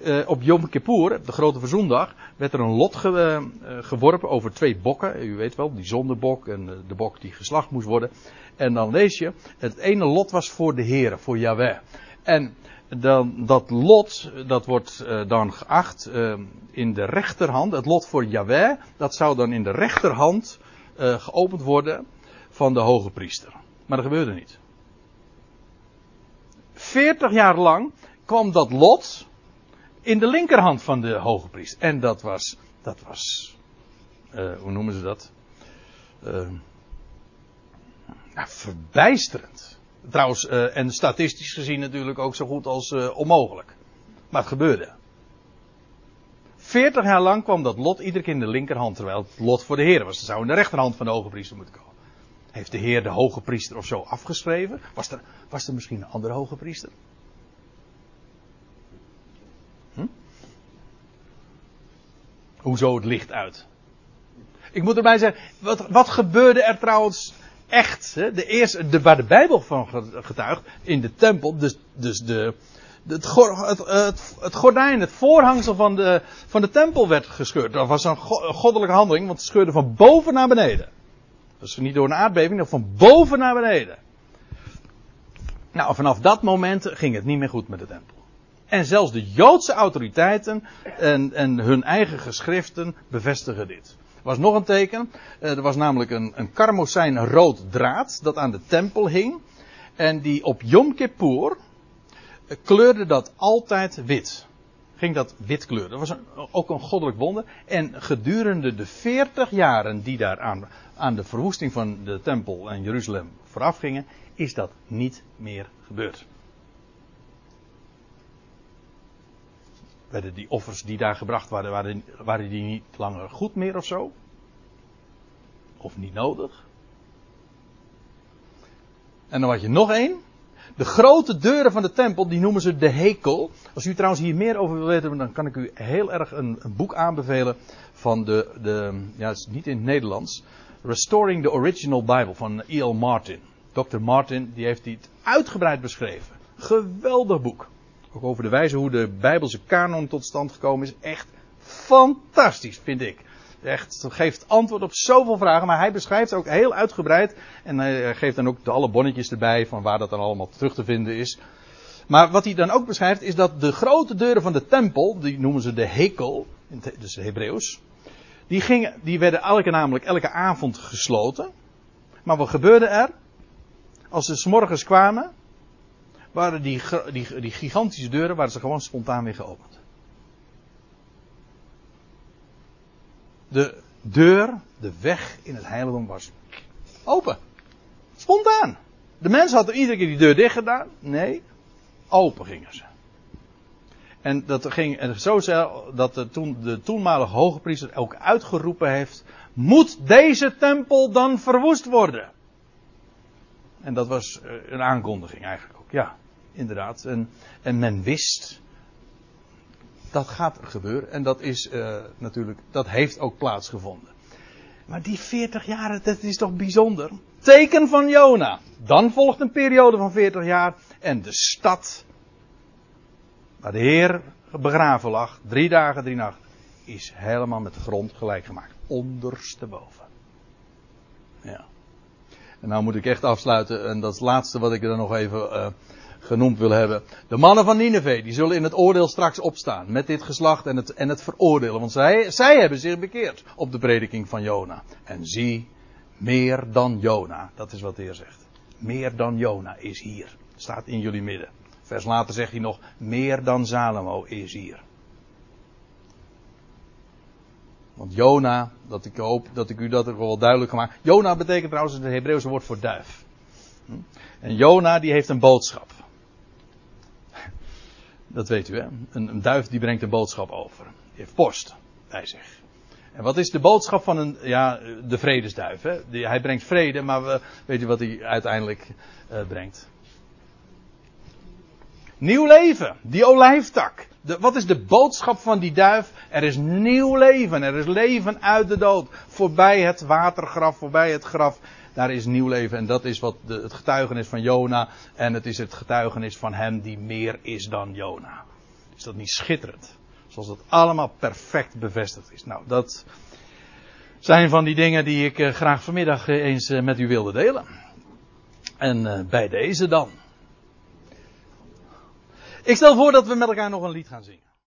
Uh, op Yom Kippur, de grote verzoendag, werd er een lot ge, uh, geworpen over twee bokken. U weet wel, die zondebok en de bok die geslacht moest worden. En dan lees je, het ene lot was voor de Heer, voor Yahweh. En dan, dat lot, dat wordt uh, dan geacht uh, in de rechterhand. Het lot voor Yahweh, dat zou dan in de rechterhand uh, geopend worden van de hoge priester. Maar dat gebeurde niet. 40 jaar lang kwam dat lot in de linkerhand van de hoge priester. En dat was, dat was, hoe noemen ze dat? Nou, verbijsterend. Trouwens, uh, en statistisch gezien natuurlijk ook zo goed als uh, onmogelijk. Maar het gebeurde. 40 jaar lang kwam dat lot iedere keer in de linkerhand, terwijl het lot voor de Heer was. Dat zou in de rechterhand van de hoge priester moeten komen. Heeft de Heer de hoge priester of zo afgeschreven? Was er, was er misschien een andere hoge priester? Hm? Hoezo het licht uit? Ik moet erbij zeggen, wat, wat gebeurde er trouwens echt, de eerste, de, waar de Bijbel van getuigt, in de tempel, dus, dus de, het, het, het, het, gordijn, het voorhangsel van de, van de tempel werd gescheurd. Dat was een goddelijke handeling, want het scheurde van boven naar beneden. Dus niet door een aardbeving, maar van boven naar beneden. Nou, vanaf dat moment ging het niet meer goed met de tempel. En zelfs de Joodse autoriteiten en, en hun eigen geschriften bevestigen dit was nog een teken. Eh, er was namelijk een, een draad dat aan de tempel hing. En die op Yom Kippur eh, kleurde dat altijd wit. Ging dat wit kleuren. Dat was ook een goddelijk wonder. En gedurende de 40 jaren die daar aan, aan de verwoesting van de tempel en Jeruzalem vooraf gingen, is dat niet meer gebeurd. Werden die offers die daar gebracht waren, waren, waren die niet langer goed meer of zo? Of niet nodig? En dan had je nog één. De grote deuren van de tempel, die noemen ze de hekel. Als u trouwens hier meer over wil weten, dan kan ik u heel erg een, boek aanbevelen van de, de, ja, het is niet in het Nederlands. Restoring the Original Bible van E.L. Martin. Dr. Martin, die heeft dit uitgebreid beschreven. Geweldig boek. Over de wijze hoe de Bijbelse kanon tot stand gekomen is. Echt fantastisch, vind ik. Echt geeft antwoord op zoveel vragen, maar hij beschrijft ook heel uitgebreid. En hij geeft dan ook de alle bonnetjes erbij van waar dat dan allemaal terug te vinden is. Maar wat hij dan ook beschrijft is dat de grote deuren van de tempel, die noemen ze de hekel, dus Hebreeuws. Die, gingen, die werden elke, namelijk elke avond gesloten. Maar wat gebeurde er? Als ze s morgens kwamen, waren die, die, die gigantische deuren waren ze gewoon spontaan weer geopend. De deur, de weg in het heiligdom was open. Spontaan. De mens had er iedere keer die deur dicht gedaan. Nee, open gingen ze. En dat ging en zo dat de, toen, de toenmalige hoge priester ook uitgeroepen heeft: Moet deze tempel dan verwoest worden? En dat was eh, een aankondiging eigenlijk ook. Ja, inderdaad. En, en men wist, dat gaat gebeuren. En dat is uh, natuurlijk, dat heeft ook plaatsgevonden. Maar die 40 jaar, dat is toch bijzonder? Teken van Jona. Dan volgt een periode van 40 jaar. En de stad, waar de Heer begraven lag, drie dagen, drie nachten, is helemaal met grond gelijk gemaakt. Ondersteboven. Ja. En nou moet ik echt afsluiten. En dat laatste wat ik er nog even uh, genoemd wil hebben. De mannen van Nineveh, die zullen in het oordeel straks opstaan. Met dit geslacht en het, en het veroordelen. Want zij, zij hebben zich bekeerd op de prediking van Jona. En zie, meer dan Jona. Dat is wat de Heer zegt. Meer dan Jona is hier. Staat in jullie midden. Vers later zegt hij nog, meer dan Salomo is hier. Want Jona, dat ik hoop dat ik u dat ook wel duidelijk gemaakt. Jona betekent trouwens het Hebreeuwse woord voor duif. Hm? En Jona die heeft een boodschap. Dat weet u, hè? Een, een, duif die brengt een boodschap over. Die heeft post bij zich. En wat is de boodschap van een, ja, de vredesduif, hè? Die, hij brengt vrede, maar we, weet u wat hij uiteindelijk uh, brengt? Nieuw leven, die olijftak. De, wat is de boodschap van die duif? Er is nieuw leven, er is leven uit de dood. Voorbij het watergraf, voorbij het graf. Daar is nieuw leven. En dat is wat het getuigenis van Jona. En het is het getuigenis van hem die meer is dan Jona. Is dat niet schitterend? Zoals dat allemaal perfect bevestigd is. Nou, dat zijn van die dingen die ik eh, graag vanmiddag eh, eens eh, met u wilde delen. En bij deze dan. Ik stel voor dat we met elkaar nog een lied gaan zingen.